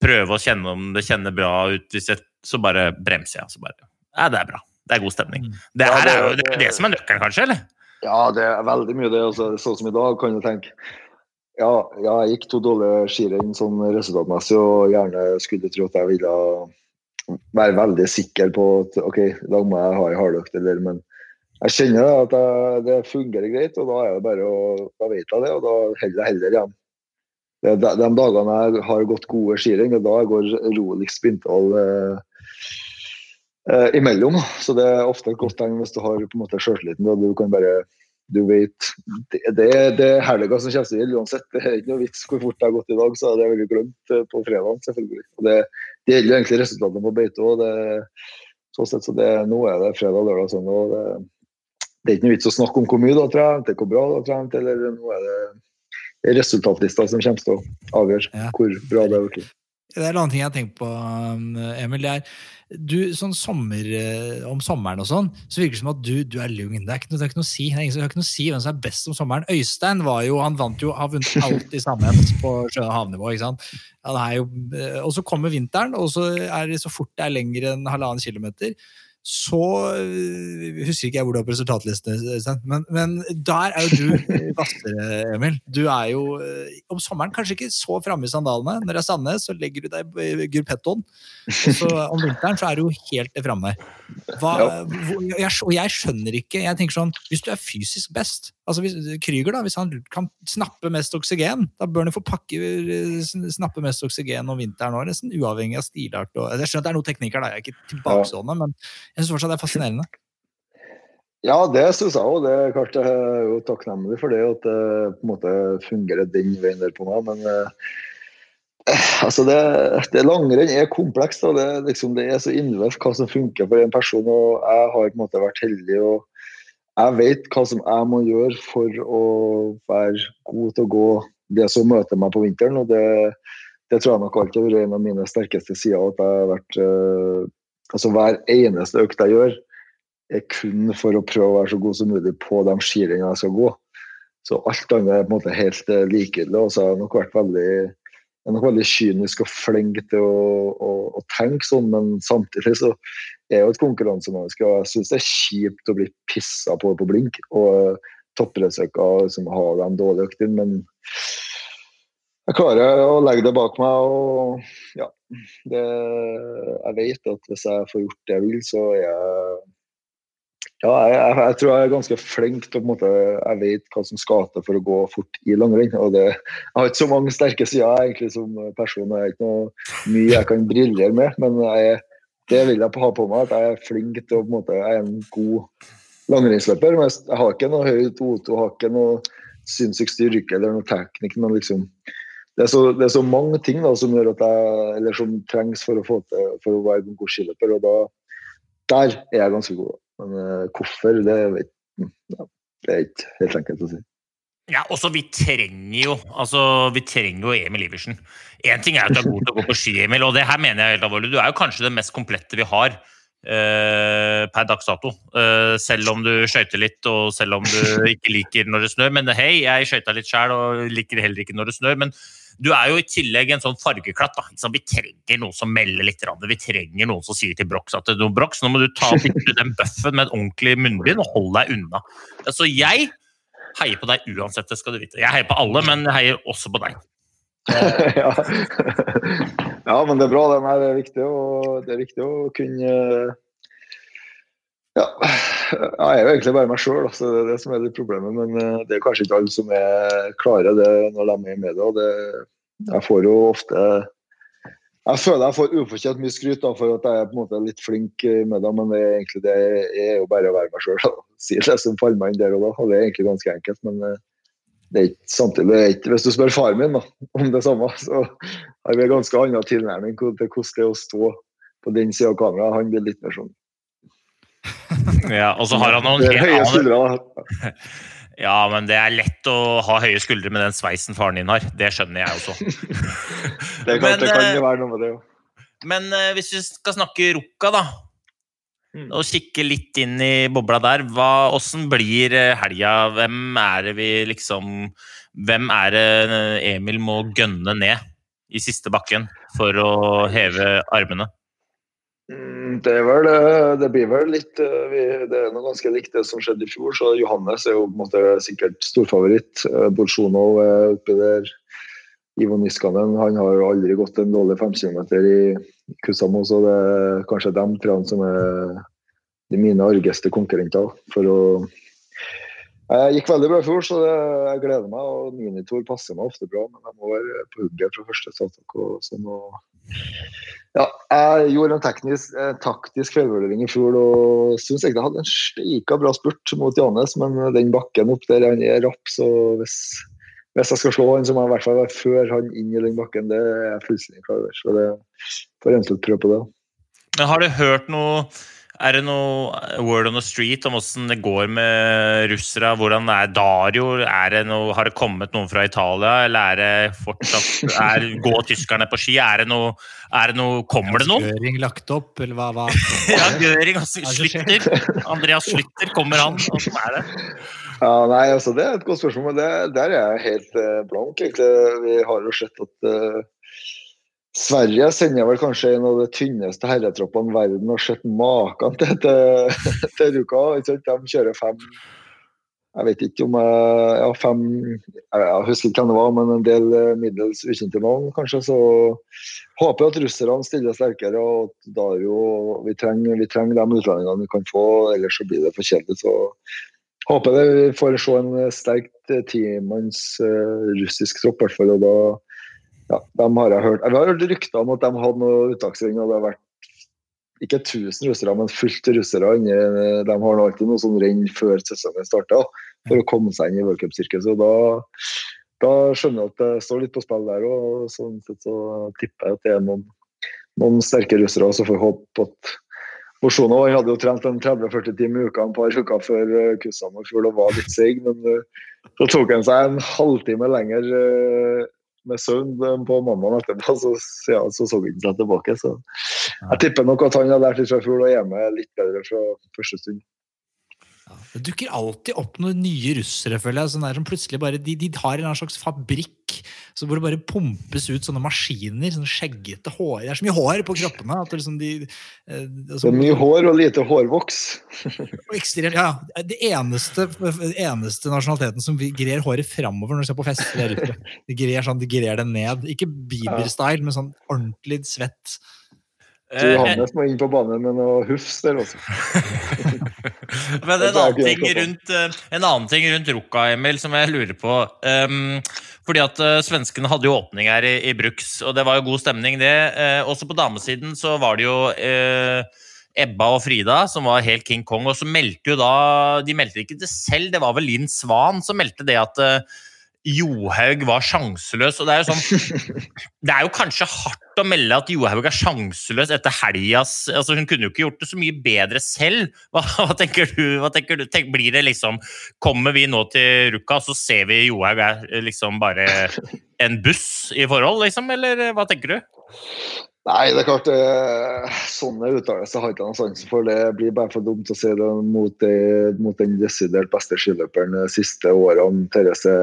prøve å kjenne om det kjenner bra ut, hvis jeg, så bare bremser jeg. Så bare, ja, det er bra. Det er god stemning. Det Ja, det- er jo det, det- det som er nøkkelen, kanskje? eller? Ja, det er veldig mye det. Altså, sånn som i dag kan du tenke ja, jeg gikk to dårlige skirenn sånn resultatmessig, og gjerne skulle tro at jeg ville være veldig sikker på at ok, i må jeg ha ei hardøkt, eller men jeg kjenner at jeg, det fungerer greit, og da er det bare å Da vet jeg det, og da holder jeg heller igjen. De, de dagene jeg har gått gode skirenn, da går roligst spinntall eh, eh, imellom. Så det er ofte et godt tegn hvis du har på en måte sjøltilliten. Du kan bare du vet, Det, det, det er helga som kommer til uansett. Det er ikke noe vits hvor fort det har gått i dag, så det er veldig glemt eh, på fredag. selvfølgelig. Og det, det gjelder jo egentlig resultatene på beite òg. Sånn sett, så det, nå er det fredag, lørdag, søndag. og Det, det er ikke noe vits å snakke om hvor mye du har trent, hvor bra du har trent, eller nå er det resultatlista som kommer til å avgjøre Ja. hvor bra det har blitt. Det er en annen ting jeg har tenkt på, um, Emil. Det er, du, sånn sommer, eh, om sommeren og sånn, så virker det som at du, du er lugn. Det er ikke noe, det er ikke noe å si. Det er ingen det er ikke noe å si hvem som er best om sommeren. Øystein var jo, han vant jo, har vunnet alt i sammenheng på sjø- og havnivå. ikke sant? Jo, eh, og så kommer vinteren, og så er det så fort det er lenger enn halvannen kilometer. Så øh, husker ikke jeg hvor du har på resultatlistene, men, men der er jo du øh, Emil. Du er jo øh, om sommeren kanskje ikke så framme i sandalene. Når det er Sandnes, så legger du deg i gurpettoen. Og så om vinteren så er du jo helt framme. Og jeg skjønner ikke jeg tenker sånn, Hvis du er fysisk best altså hvis, Krüger, da, hvis han kan snappe mest oksygen, da bør han få pakke, øh, snappe mest oksygen om vinteren òg, nesten uavhengig av stilart. Og, jeg skjønner at det er noen teknikker, da, jeg er ikke tilbakestående, men jeg syns fortsatt det er fascinerende. Ja, det syns jeg òg. Det er klart jeg er jo takknemlig for det, at det på en måte fungerer den veien der på meg. Men eh, altså det, det langrenn er komplekst. Det, liksom, det er så individuelt hva som funker for en person. og Jeg har på en måte vært heldig. og Jeg vet hva som jeg må gjøre for å være god til å gå det som møter meg på vinteren. og det, det tror jeg nok alltid har vært en av mine sterkeste sider. at jeg har vært, eh, altså Hver eneste økt jeg gjør, er kun for å prøve å være så god som mulig på de skirennene jeg skal gå. Så alt annet er på en måte helt eh, likegyldig. Og så har jeg nok vært veldig, er nok veldig kynisk og flink til å, å, å tenke sånn, men samtidig så er jeg jo et konkurransemenneske, og jeg syns det er kjipt å bli pissa på på blink. Og uh, toppidrettsøker som har de dårlige øktene, men jeg klarer å legge det bak meg. og ja, det, Jeg vet at hvis jeg får gjort det jeg vil, så er jeg ja, jeg, jeg, tror jeg er ganske flink til å på en måte, Jeg vet hva som skal til for å gå fort i langrenn. Jeg har ikke så mange sterke sider egentlig som person. Jeg har ikke noe mye jeg kan briljere med. Men jeg, det vil jeg ha på meg, at jeg er flink til å på en måte, Jeg er en god langrennsløper. Men jeg har ikke noe høyt O2, har ikke noe sinnssykt styrke eller noe teknikk. men liksom det er, så, det er så mange ting da, som jeg, som trengs for å til for å være en god skiløper. og da, Der er jeg ganske god. Men eh, hvorfor, det, vet, ja, det er ikke helt enkelt å si. Ja, også vi trenger jo altså, vi trenger jo Emil Iversen. Én ting er at du er god til å gå på ski, Emil, og det her mener jeg helt alvorlig. Du er jo kanskje det mest komplette vi har eh, per dags dato. Eh, selv om du skøyter litt, og selv om du ikke liker når det snør. Men hei, jeg skøyta litt sjøl og liker heller ikke når det snør. Men du er jo i tillegg en sånn fargeklatt. Da. Så vi trenger noen som melder litt. Rand. Vi trenger noen som sier til Brox at "Du, Brox, nå må du ta den bøffen med et ordentlig munnbind og hold deg unna. Så jeg heier på deg uansett, det skal du vite. Jeg heier på alle, men jeg heier også på deg. ja. ja, men det er bra. Det Nei, det er viktig å, det er viktig å kunne ja. Jeg er jo egentlig bare meg sjøl, det er det som er litt problemet. Men eh, det er kanskje ikke alle som er klare det når de er i media. Det, jeg får jo ofte Jeg føler jeg får ufortjent mye skryt da, for at jeg er på en måte litt flink i media, men det er egentlig det er jo bare å være meg sjøl. Si det som faller meg inn der og da. Og det er egentlig ganske enkelt. men eh, det er ikke samtidig, det ikke, Hvis du spør faren min da, om det samme, så har vi en ganske annen tilnærming til hvordan det er å stå på den sida av kameraet. Han blir litt mer sånn Ja, og så har han noen helt høye skuldre. da. Ja, men det er lett å ha høye skuldre med den sveisen faren din har. Det skjønner jeg også. Det kan, Men, det kan eh, jo være noe med det. jo. Men eh, hvis vi skal snakke Rukka, da. Mm. Og kikke litt inn i bobla der. Hva, hvordan blir eh, helga? Hvem er det vi liksom Hvem er det eh, Emil må gønne ned i siste bakken for å heve armene? Mm, Det, er vel, eh, det blir vel litt Det er noe ganske likt det som skjedde i fjor. så Johannes er jo på en måte sikkert storfavoritt. Bolsjunov er oppi der. Ivo Niskanen han har jo aldri gått en dårlig 5 km i Kusamo, så det er kanskje dem tre som er de mine argeste konkurrenter. For å Jeg gikk veldig bra i fjor, så det, jeg gleder meg. og Minitor passer meg ofte bra, men jeg må være på hugget fra første starttak. sånn. ja, jeg gjorde en teknisk, en taktisk feilvurdering i fjor og syns jeg hadde en steika bra spurt mot Janes, men den bakken opp der han er rapp, så hvis, hvis jeg skal slå han, så må jeg i hvert fall være før han inn i den bakken. Det er jeg fullstendig klar over. Så det får jeg eventuelt prøve på det. Men har du hørt noe Er det noe word on the street om hvordan det går med russere? Hvordan er Dario? Er det noe, har det kommet noen fra Italia, eller er det fortsatt er, Går tyskerne på ski? Er det noe, er det noe Kommer det noen? Gøring lagt opp, eller hva? hva? Ja, Gøring altså, slutter. er. Andreas Slutter, kommer han? Hvordan er det? Ja, nei, altså Det er et godt spørsmål, men det, der er jeg helt eh, blank. egentlig. Vi har jo sett at eh, Sverige sender vel kanskje en av de tynneste herretroppene verden har sett maken til til, til Ruka. De kjører fem Jeg vet ikke om jeg ja, fem Jeg, husker ikke hvem det var, men en del eh, middels ukjente navn, kanskje. Så håper jeg at russerne stiller sterkere. og da er jo, Vi trenger, vi trenger de utlendingene vi kan få, ellers så blir det for kjedelig. så Håper jeg vi får se en sterkt eh, timanns eh, russisk tropp, i hvert fall. Og da ja, de har jeg hørt. Jeg har hørt rykter om at de hadde noe uttaksring, og det har vært ikke 1000 russere, men fullt russere inni. De har alltid noe sånn renn før sesongen starter, for å komme seg inn i worldcupsirkuset. Og da, da skjønner jeg at det står litt på spill der òg. Sånn sett så tipper jeg at det er noen, noen sterke russere. Så får jeg håpe at Mosjonov hadde jo trent en 30-40 timer i uka en par uker før uh, Kusamo i fjor og var litt seig, men eh, så tok han seg en halvtime lenger eh, med søvn eh, på mandag etterpå, så, ja, så så han seg tilbake. Så jeg tipper nok at han har lært litt fra fjor og er med litt bedre fra første stund. Det dukker alltid opp noen nye russere, føler jeg. Sånn der, som plutselig bare, de, de har en slags fabrikk så hvor det bare pumpes ut sånne maskiner. sånne skjeggete hår. Det er så mye hår på kroppene. at det liksom de, eh, altså- Det er mye hår og lite hårvoks. Ekstremt, ja. Det eneste, eneste nasjonaliteten som grer håret framover når du ser på fest, det er russere. De grer sånn, de grer det ned. Ikke Bieber-style, men sånn ordentlig svett. Johannes må inn på banen med noe hufs der også. Men en annen, ting rundt, eh, en annen ting rundt Ruka, Emil, som jeg lurer på. Um, fordi at uh, Svenskene hadde jo åpning her i, i Bruks, og det var jo god stemning, det. Uh, også på damesiden så var det jo uh, Ebba og Frida som var helt King Kong, og så meldte jo da De meldte ikke det selv, det var vel Linn Svan som meldte det at uh, Johaug var sjanseløs. Og det er jo sånn Det er jo kanskje hardt å melde at Johaug er sjanseløs etter helgas altså Hun kunne jo ikke gjort det så mye bedre selv. Hva, hva tenker du? Hva tenker du? Tenk, blir det liksom Kommer vi nå til Rukka, så ser vi Johaug er liksom bare en buss i forhold, liksom? Eller hva tenker du? Nei, det er klart eh, Sånne uttalelser har ikke noen sansen for. Det blir bare for dumt å si det mot, mot den desidert beste skiløperen de siste årene. Therese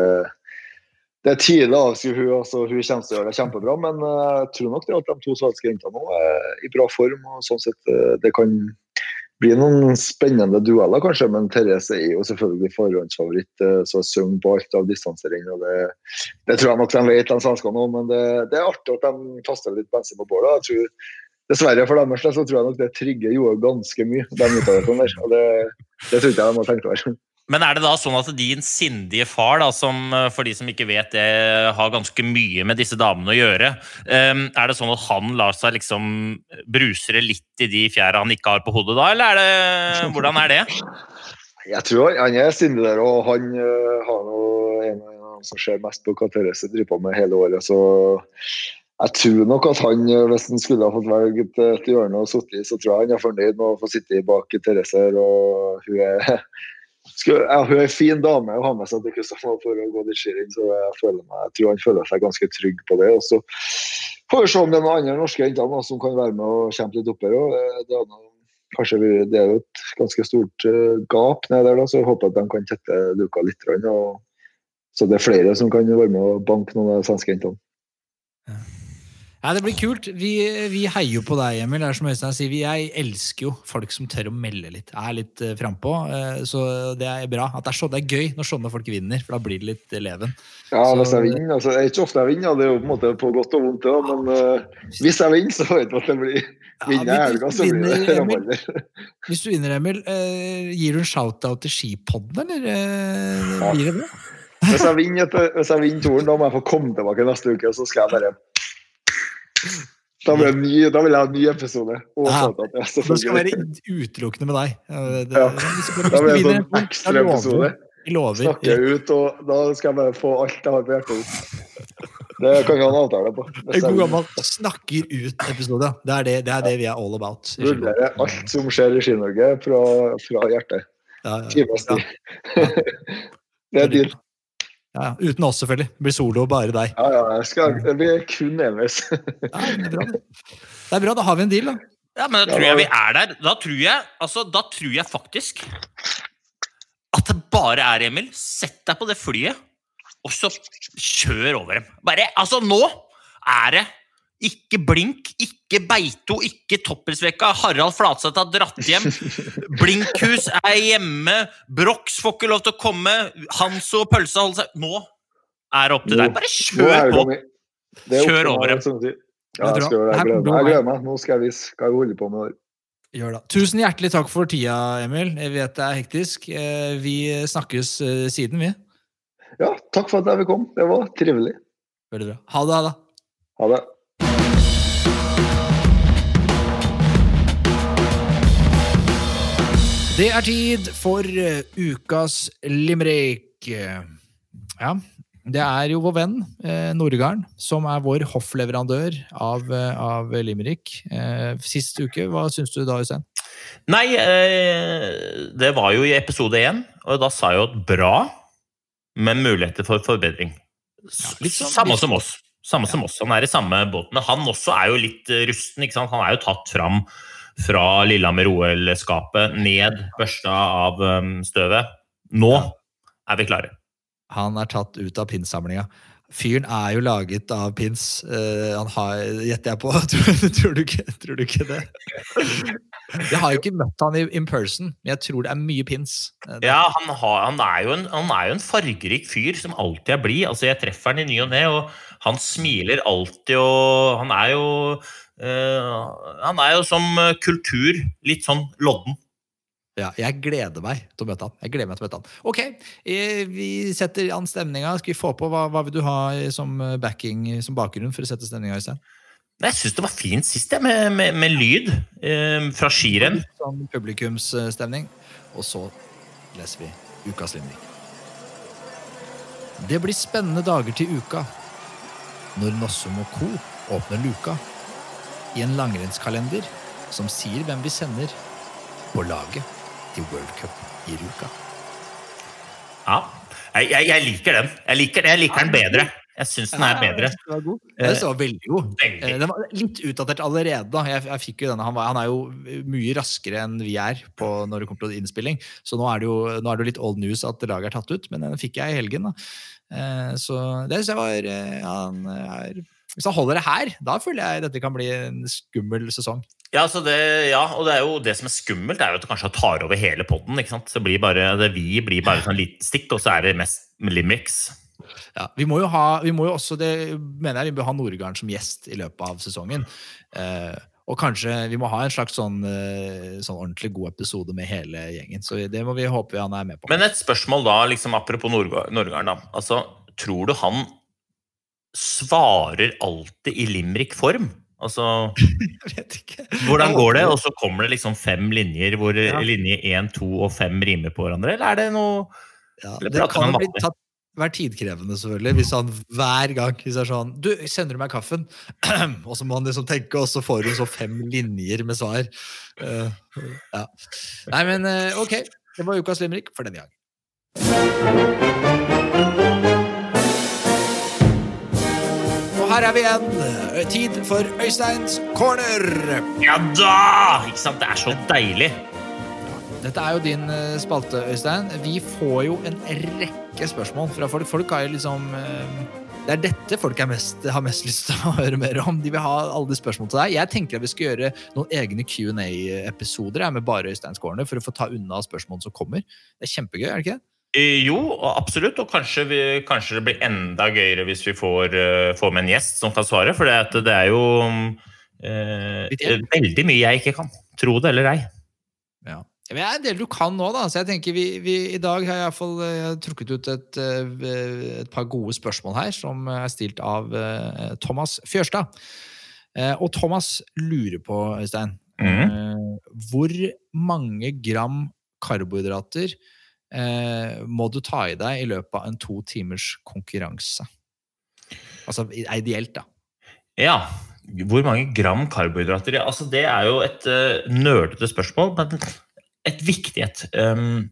Det er tidlig å avskrive hun, altså, hun kommer til å gjøre det kjempebra, men eh, jeg tror nok det at de to svenske jentene nå er i bra form. og sånn sett eh, Det kan bli noen spennende dueller, kanskje, men Therese er jo selvfølgelig forhåndsfavoritt. eh, Så synger på alt av distansering. og det, det tror jeg nok de vet, de svenskene òg, men det, det er artig at de kaster litt bensin på bålet. Jeg tror, dessverre for deres del så tror jeg nok det trigger Joe ganske mye, de der. Og det, det tror ikke jeg de har tenkt over. Men er det da sånn at din sindige far, da, som eh, for de som ikke vet det, har ganske mye med disse damene å gjøre, eh, er det sånn at han lar seg liksom brusere litt i de fjæra han ikke har på hodet da, eller er det, hvordan er det? Jeg tror han- er sindig der, og han øh, har noe, en av dem som ser mest på hva Therese driver på med hele året. Så jeg tror nok at han, hvis han skulle ha fått velge et hjørne å sitte i, så tror jeg han er fornøyd med å få sitte bak Therese her. Og hun er, skulle, ja, hun er en fin dame å ha med seg til Kristiansand for å gå dit skirenn, så jeg, føler meg, jeg tror han føler seg ganske trygg på det. Og så får vi se om det er noen andre norske jenter som kan være med og kjempe litt oppe òg. Det, er noe- kanskje det er jo et ganske stort eh, gap nede der, da, så jeg håper at de kan tette luka litt. Og, så det er flere som kan være med og banke noen av de svenske jentene. Ja, Det blir kult. Vi, vi heier jo på deg, Emil. Det er som Øystein sier, Jeg elsker jo folk som tør å melde litt. Jeg Er litt uh, frampå. eh, så det er bra. At det er, så, det er gøy når sånne folk vinner, for da blir det litt leven. Ja, Så- hvis jeg vinner, altså, Det er ikke ofte jeg vinner, det er jo på en måte på godt og vondt, det, men uh, hvis jeg vinner, så vet du at det blir vinner jeg helga, så blir det vinner, Hvis du vinner, Emil, eh, gir du en shout-out til Skipodden, eller eh, blir det bra? Hvis jeg vinner, hvis jeg vinner turen, da må jeg få komme tilbake neste uke, og så skal jeg bare Da, vil jeg ha en ny episode. Og Ja. Det skal være utelukkende med deg. Eh, Det, Ja. Da blir det en sånn ekstra da lover episode. vi. Vi lover. Snakker ut, og da skal jeg bare få alt jeg har på hjertet ut. Det kan vi ha en avtale på. En god gammel snakker ut-episode. Det, det, det er det vi er all about. Vurderer alt som skjer i Ski-Norge fra, fra hjertet. Ja, ja, ja. Det er deal. Ja, ja. Uten oss, selvfølgelig. Det blir solo, bare deg. Ja, ja, jeg skal, det blir kun Emils. Ja, det, er bra, det. det er bra, da har vi en deal, da. Ja, men da tror jeg vi er der. Da tror jeg, altså, da tror jeg faktisk at det bare er Emil. Sett deg på det flyet, og så kjør over dem. Bare, altså, nå er det ikke Blink, ikke Beito, ikke Toppelsvekka. Harald Flatseth har dratt hjem. Blinkhus er hjemme. Brox får ikke lov til å komme. Hanso og Pølsa holder seg Nå er det opp til deg. Bare kjør på! Kjør over dem. Ja, Jeg skal gjøre det. jeg gleder meg. Jeg gleder meg. Nå skal jeg vise hva jeg holder på med. Tusen hjertelig takk for tida, Emil. Jeg vet det er hektisk. Eh, Vi snakkes eh, siden, vi. Ja, takk for at jeg fikk komme. Det var trivelig. Veldig bra. Ha det, ha det. Ha det. Det er tid for eh, ukas limerick. Ja, det er jo vår venn eh, Nordgarden som er vår hoffleverandør av, eh, av limerick. Eh, sist uke, hva syns du da, Øystein? Nei, eh, det var jo i episode én, og da sa jeg jo at bra, men muligheter for forbedring. Ja, sånn- samme som oss. Samme som oss. Han er i samme båt. Men han også er jo litt rusten. Han er jo tatt fram fra Lillehammer-OL-skapet, ned, børsta av um, støvet. Nå er vi klare. Han er tatt ut av pinnsamlinga. Fyren er jo laget av pins. Eh, han har, gjetter jeg på. Tror, tror, du ikke, tror du ikke det? Jeg har jo ikke møtt han i in person, men jeg tror det er mye pins. Eh, Ja, han, har, han, er jo en, han er jo en fargerik fyr som alltid er blid. Altså, jeg treffer han i ny og ne, og han smiler alltid, og han er jo Han er jo som eh, kultur litt sånn lodden. Ja, jeg gleder meg til å møte han. Jeg gleder meg til å møte han. Ok, eh, vi setter an stemninga. Skal vi få på Hva, hva vil du ha som eh, backing, som bakgrunn for å sette stemninga, Øystein? sted Jeg syns det var fint sist, jeg, med, med, med lyd eh, fra skirenn. Sånn publikumsstemning. Og så leser vi ukas Lindvik. Det blir spennende dager til uka når Nossum og co. åpner luka i en langrennskalender som sier hvem vi sender på laget til World Cup i Ruka. Ja. Jeg, jeg, jeg liker den. Jeg liker, jeg liker den bedre. Jeg syns den er bedre. Den var synes den var veldig god. Veldig. Eh, Den var litt utdatert allerede. Jeg, jeg fikk jo denne. Han, var, han er jo mye raskere enn vi er på når det kommer til innspilling. Så nå er det jo, nå er det jo litt old news at laget er tatt ut, men den fikk jeg i helgen. da. Eh, Så det synes jeg var ja, han er, Hvis han holder det her, da føler jeg dette kan bli en skummel sesong. Ja, altså det, ja, og det er jo det som er skummelt, er jo at du kanskje tar over hele poden. Det blir bare, det vi blir bare sånn liten stikk, og så er det mest limericks. Ja, vi må jo ha, vi må jo også, det mener jeg vi bør ha Nordgarden som gjest i løpet av sesongen. Eh, og kanskje vi må ha en slags sånn, eh, sånn ordentlig god episode med hele gjengen. Så det må vi håpe han er med på. Men et spørsmål da, liksom apropos Nordga- Nordgarden, da. Altså, tror du han svarer alltid i limerick-form? Altså, hvordan går det? Og så kommer det liksom fem linjer hvor Ja. linje én, to og fem rimer på hverandre, eller er det noe Ja, det kan bli tatt være tidkrevende, selvfølgelig, hvis han hver gang hvis er sånn Du, sender du meg kaffen? og så må han liksom tenke, og så får hun så fem linjer med svar. Uh, ja. Nei, men uh, ok. Det var ukas limerick for denne gang. Her er vi igjen. Tid for Øysteins corner. Ja da! Ikke sant? Det er så deilig. Dette er jo din eh, spalte, Øystein. Vi får jo en rekke spørsmål fra folk. Folk har jo liksom eh, Det er dette folk er mest, har mest lyst til å høre mer om. De vil ha alle de spørsmålene til deg. Jeg tenker at vi skal gjøre noen egne Q&A-episoder med bare Øysteins Corner for å få ta unna spørsmålene som kommer. Det er kjempegøy, er det ikke Jo, absolutt. Og kanskje, vi, kanskje det blir enda gøyere hvis vi får, eh, får med en gjest som kan svare. For det, det er jo eh, veldig mye jeg ikke kan. Tro det eller ei. Ja. Men det er en del du kan nå, da. Så jeg tenker vi, vi, I dag har jeg i hvert fall eh, trukket ut et, eh, et par gode spørsmål her, som er stilt av uh, Thomas Fjørstad. Uh, Og Thomas lurer på, Øystein, mm. uh, hvor mange gram karbohydrater eh, må du ta i deg i løpet av en to timers konkurranse? Altså ideelt, da. Ja. Hvor mange gram karbohydrater? Ja, altså, det er jo et uh, nerdete spørsmål, men et viktig et. Um,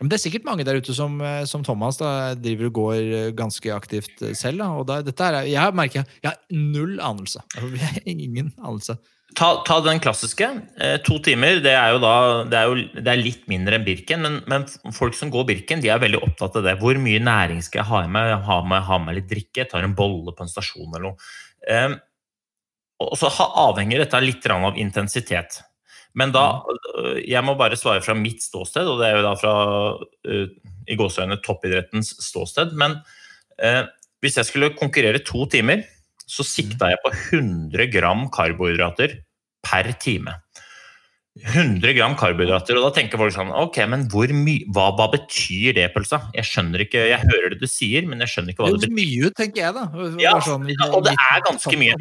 Men det er sikkert mange der ute som, eh, som Thomas da, driver og går eh, ganske aktivt eh, selv. Da. Og da, dette er, jeg merker jeg har null anelse. Jeg har ingen anelse. Ta, ta den klassiske. Eh, to timer, det er jo da det er, jo, det er litt mindre enn Birken, men, men folk som går Birken, de er veldig opptatt av det. Hvor mye næring skal jeg ha i meg? Ha med, ha med litt drikke? Tar en bolle på en stasjon eller noe. Eh, og så avhenger dette litt av intensitet. Men da øh, Jeg må bare svare fra mitt ståsted, og det er jo da fra uh, i gåseøyne toppidrettens ståsted. Men uh, hvis jeg skulle konkurrere to timer, så sikta jeg på 100 gram karbohydrater per time. 100 gram karbohydrater, og da tenker folk sånn Ok, men hva, hva betyr det, pølsa? Jeg skjønner ikke, jeg hører det du sier, men jeg skjønner ikke hva Det det høres betyr. mye ut, tenker jeg, da. Ja, sånn- ja, og det er ganske mye.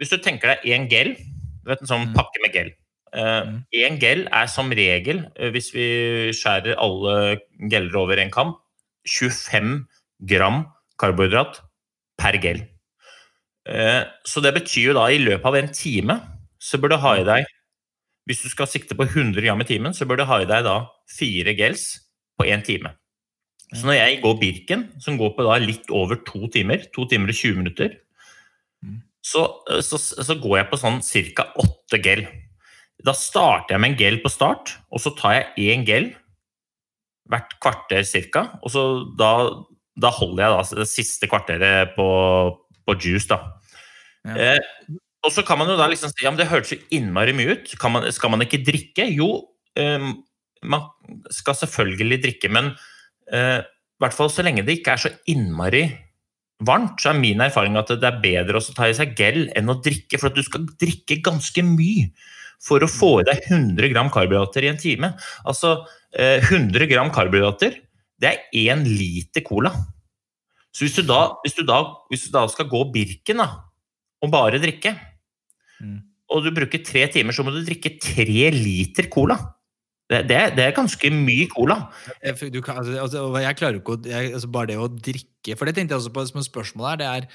Hvis du tenker deg én gel, du vet en sånn Mm. pakke med gel. Én gel er som regel, eh, hvis vi skjærer alle geller over en kam, 25 gram karbohydrat per gel. Eh, Så det betyr jo da i løpet av en time så bør du ha i deg Hvis du skal sikte på 100 gram i timen, så bør du ha i deg da fire gels på én time. Så når jeg går Birken, som går på da litt over to timer, to timer og 20 minutter, så, så, så går jeg på sånn ca. åtte gel. Da starter jeg med en gel på start, og så tar jeg én gel hvert kvarter ca. Og så da, da holder jeg da det siste kvarteret på, på juice, da. Eh, og så kan man jo da liksom si ja, men det hørtes jo innmari mye ut. Man, skal man ikke drikke? Jo, eh, man skal selvfølgelig drikke, men eh, i hvert fall så lenge det ikke er så innmari varmt, så er min erfaring at det er bedre å ta i seg gel enn å drikke, for at du skal drikke ganske mye for å få i deg 100 gram karbohydrater i en time. Altså, eh, 100 gram karbohydrater, det er én liter cola. Så hvis du da, hvis du da, hvis du da skal gå Birken da, og bare drikke, Mm. og du bruker tre timer, så må du drikke tre liter cola. Det, det, det er ganske mye cola. Jeg, du kan, altså, altså, jeg klarer ikke å jeg, altså, Bare det å drikke For det tenkte jeg også på som et spørsmål her. Det er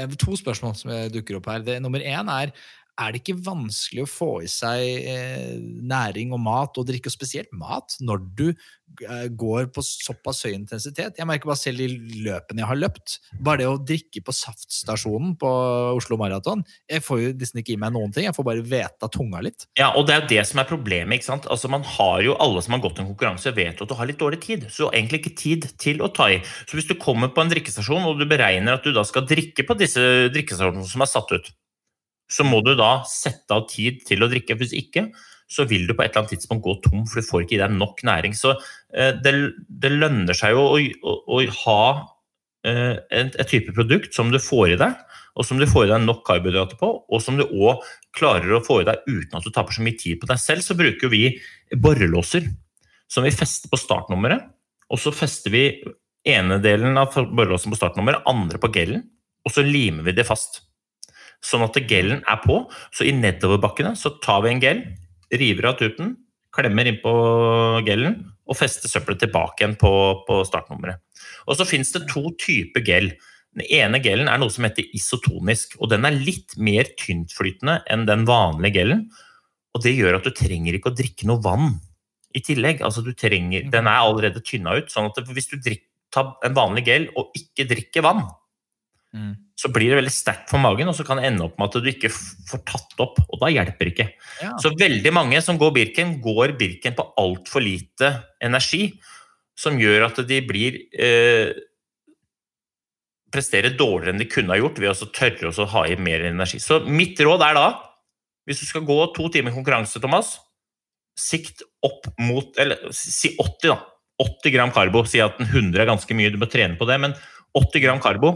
eh, to spørsmål som eh, dukker opp her. Det, nummer én er er det ikke vanskelig å få i seg eh, næring og mat, og drikke, og spesielt mat, når du eh, går på såpass høy intensitet? Jeg merker bare selv i løpene jeg har løpt, bare det å drikke på saftstasjonen på Oslo Maraton Jeg får jo nesten ikke i meg noen ting, jeg får bare veta tunga litt. Ja, og det er jo det som er problemet. ikke sant? Altså man har jo, Alle som har gått en konkurranse, vet at du har litt dårlig tid. Så egentlig ikke tid til å ta i. Så hvis du kommer på en drikkestasjon og du beregner at du da skal drikke på disse drikkestasjonene som er satt ut, så må du da sette av tid til å drikke. Hvis ikke, så vil du på et eller annet tidspunkt gå tom, for du får ikke i deg nok næring. Så eh, det, det lønner seg jo å, å, å ha eh, et, et, type produkt som du får i deg, og som du får i deg nok karbohydrater på, og som du òg klarer å få i deg uten at du taper så mye tid på deg selv. Så bruker vi borrelåser som vi fester på startnummeret, og så fester vi ene delen av borrelåsen på startnummeret, andre på gellen, og så limer vi det fast sånn at gellen er på. Så i nedoverbakkene så tar vi en gel, river av tuten, klemmer inn på gellen og fester søppelet tilbake igjen på, på startnummeret. Og så fins det to typer gel. Den ene gelen er noe som heter isotonisk, og den er litt mer tyntflytende enn den vanlige gelen. Og det gjør at du trenger ikke å drikke noe vann i tillegg. Altså trenger, den er allerede tynna ut, sånn at hvis du drikker, tar en vanlig gel og ikke drikker vann, mm så blir det veldig sterkt for magen, og så kan det ende opp med at du ikke får tatt opp. Og da hjelper det ikke. Ja. Så veldig mange som går Birken, går Birken på altfor lite energi, som gjør at de blir eh, presterer dårligere enn de kunne ha gjort ved å tørre å ha i mer energi. Så mitt råd er da, hvis du skal gå to timer konkurranse, Thomas, sikt opp mot Eller si 80, da. 80 gram karbo. Si at 100 er ganske mye, du må trene på det, men 80 gram karbo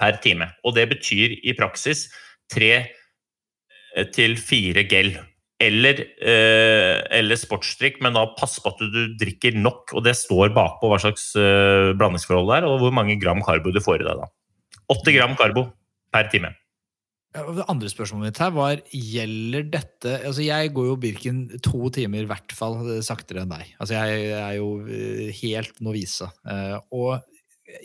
per time. Og det betyr i praksis tre eh, til fire gel. Eller, eh, eller sportsdrikk, men da pass på at du, drikker nok. Og det står bakpå hva slags eh, blandingsforhold det er, og hvor mange gram karbo du får i deg. da. 80 gram karbo per time. Ja, det andre spørsmålet mitt her var gjelder dette altså Jeg går jo Birken to timer i hvert fall eh, saktere enn deg. Altså Jeg er jo eh, helt novise. Og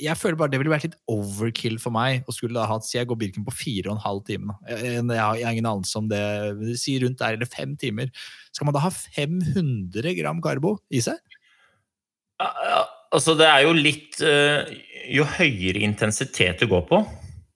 jeg føler bare det ville vært litt overkill for meg å skulle ha hatt, si jeg går Birken på fire og en halv time. Jeg, jeg har ingen anelse om det. Si rundt der, eller fem timer. Skal man da ha 500 gram karbo i seg? Altså, det er jo litt uh, Jo høyere intensitet du går på,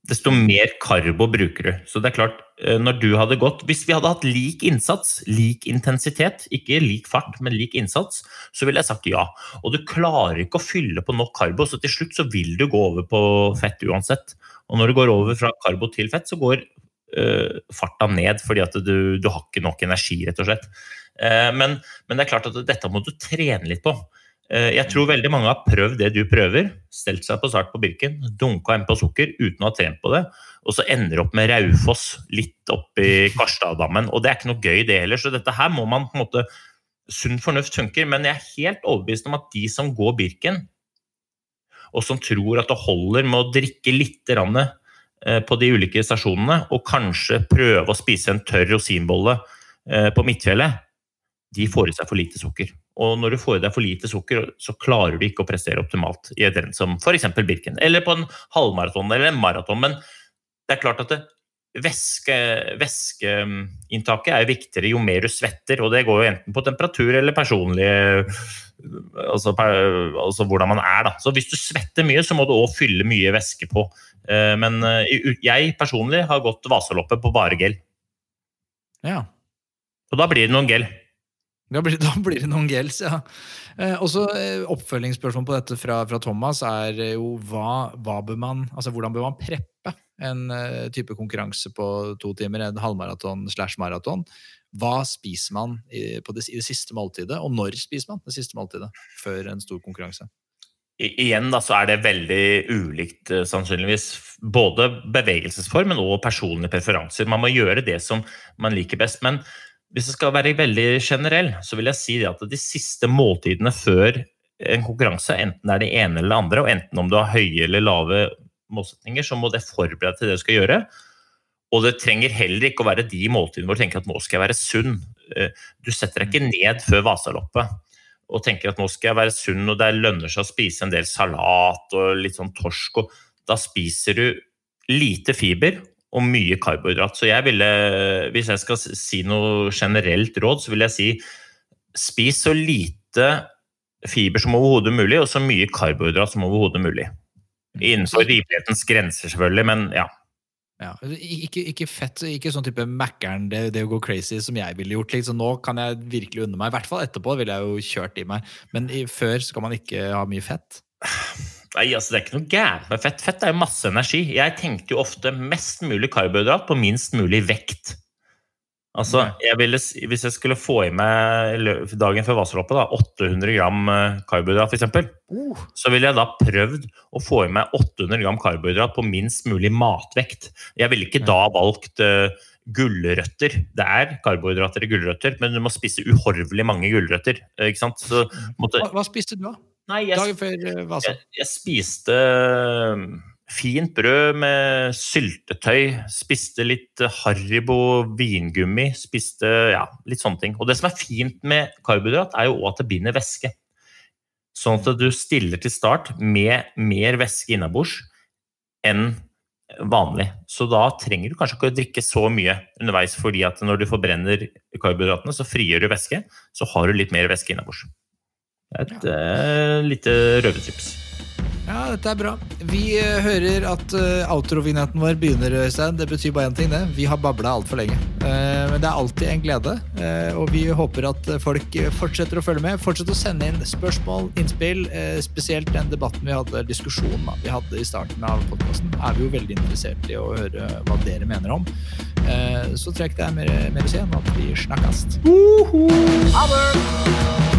desto mer karbo bruker du. Så det er klart, eh, når du hadde gått Hvis vi hadde hatt lik innsats, lik intensitet, ikke lik fart, men lik innsats, så ville jeg sagt ja. Og du klarer ikke å fylle på nok karbo, så til slutt så vil du gå over på fett uansett. Og når du går over fra karbo til fett, så går uh, farta ned fordi at du, du, har ikke nok energi, rett og slett. Uh, men, men, det er klart at dette må du trene litt på. Eh, jeg tror veldig mange har prøvd det du prøver. Stelt seg på start på Birken, dunka en på sukker uten å ha trent på det. Og så ender opp med Raufoss litt oppi Karstaddammen. Og det er ikke noe gøy, det heller. Så dette her må man på en måte Sunn fornuft funker. Men jeg er helt overbevist om at de som går Birken, og som tror at det holder med å drikke litt eh, på de ulike stasjonene, og kanskje prøve å spise en tørr rosinbolle eh, på Midtfjellet, de får i seg for lite sukker. Og når du får i deg for lite sukker, så klarer du ikke å prestere optimalt i et renn som f.eks. Birken, eller på en halvmaraton eller en maraton. Men det er klart at det, væske, væskeinntaket er viktigere jo mer du svetter, og det går jo enten på temperatur eller personlig altså, altså, hvordan man er, da. Så hvis du svetter mye, så må du òg fylle mye væske på. Eh, men eh, jeg personlig har gått Vasaloppet på bare gel. Ja. Og da blir det noen gel. Da blir, da blir, det noen gels, ja. Eh, også eh, Oppfølgingsspørsmål på dette fra, fra Thomas er jo hva, hva, bør man, altså hvordan bør man preppe en eh, type konkurranse på to timer, en halvmaraton slash maraton? Hva spiser man i, det, i det siste måltidet, og når spiser man det siste måltidet før en stor konkurranse? I, igjen da, så er det veldig ulikt, uh, sannsynligvis. Både bevegelsesform, og personlige preferanser. Man må gjøre det som man liker best. men hvis jeg skal være veldig generell, så vil jeg si at de siste måltidene før en konkurranse, enten det er det ene eller det andre, og enten om du har høye eller lave målsetninger, så må det forberede til det du skal gjøre. Og det trenger heller ikke å være de måltidene hvor du tenker at nå skal jeg være sunn. Eh, du setter deg ikke ned før Vasaloppet og tenker at nå skal jeg være sunn, og det lønner seg å spise en del salat og litt sånn torsk. og Da spiser du lite fiber og mye karbohydrat. Så jeg ville, hvis jeg skal si noe generelt råd, så vil jeg si spis så lite fiber som overhodet mulig, og så mye karbohydrat som overhodet mulig. Innenfor rimelighetens grenser, selvfølgelig, men ja. Ja, ikke, ikke fett, ikke sånn type Mækkern, det, det å gå crazy som jeg ville gjort. Liksom. Nå kan jeg virkelig unne meg. I hvert fall etterpå ville jeg jo kjørt i meg. Men i, før skal man ikke ha mye fett. Nei, altså Det er ikke noe gærent med fett. Fett er jo masse energi. Jeg tenkte jo ofte mest mulig karbohydrat på minst mulig vekt. Altså, jeg ville, Hvis jeg skulle få i meg dagen før vaseloppet da, 800 gram eh, karbohydrat, f.eks., uh. så ville jeg da prøvd å få i meg 800 gram karbohydrat på minst mulig matvekt. Jeg ville ikke da valgt uh, gulrøtter. Det er karbohydrater i gulrøtter, men du må spise uhorvelig mange gulrøtter. ikke sant? Så, måtte... hva, hva, spiste du, da? Nei, jeg, Dagen før uh, Vasa? Jeg, jeg spiste Fint brød med syltetøy. Spiste litt Haribo vingummi. Spiste ja, litt sånne ting. Og det som er fint med karbohydrat, er jo òg at det binder væske. Sånn at du stiller til start med mer væske innabords enn vanlig. Så da trenger du kanskje ikke å drikke så mye underveis, fordi at når du forbrenner karbohydratene, så frigjør du væske. Så har du litt mer væske innabords. Et ja. uh, lite røvertips. Ja, dette er bra. Vi uh, hører at uh, outro-vignetten vår begynner, Øystein. Det betyr bare én ting, det. Vi har babla altfor lenge. Uh, men det er alltid en glede, og vi håper at folk fortsetter å følge med. Fortsett å sende inn spørsmål, innspill, spesielt den debatten vi hadde, diskusjonen da, vi hadde i starten av podkasten. Er vi jo veldig interessert i å høre hva dere mener om. Så trekk deg er mer, mer å si enn at vi snakkes. Ha det!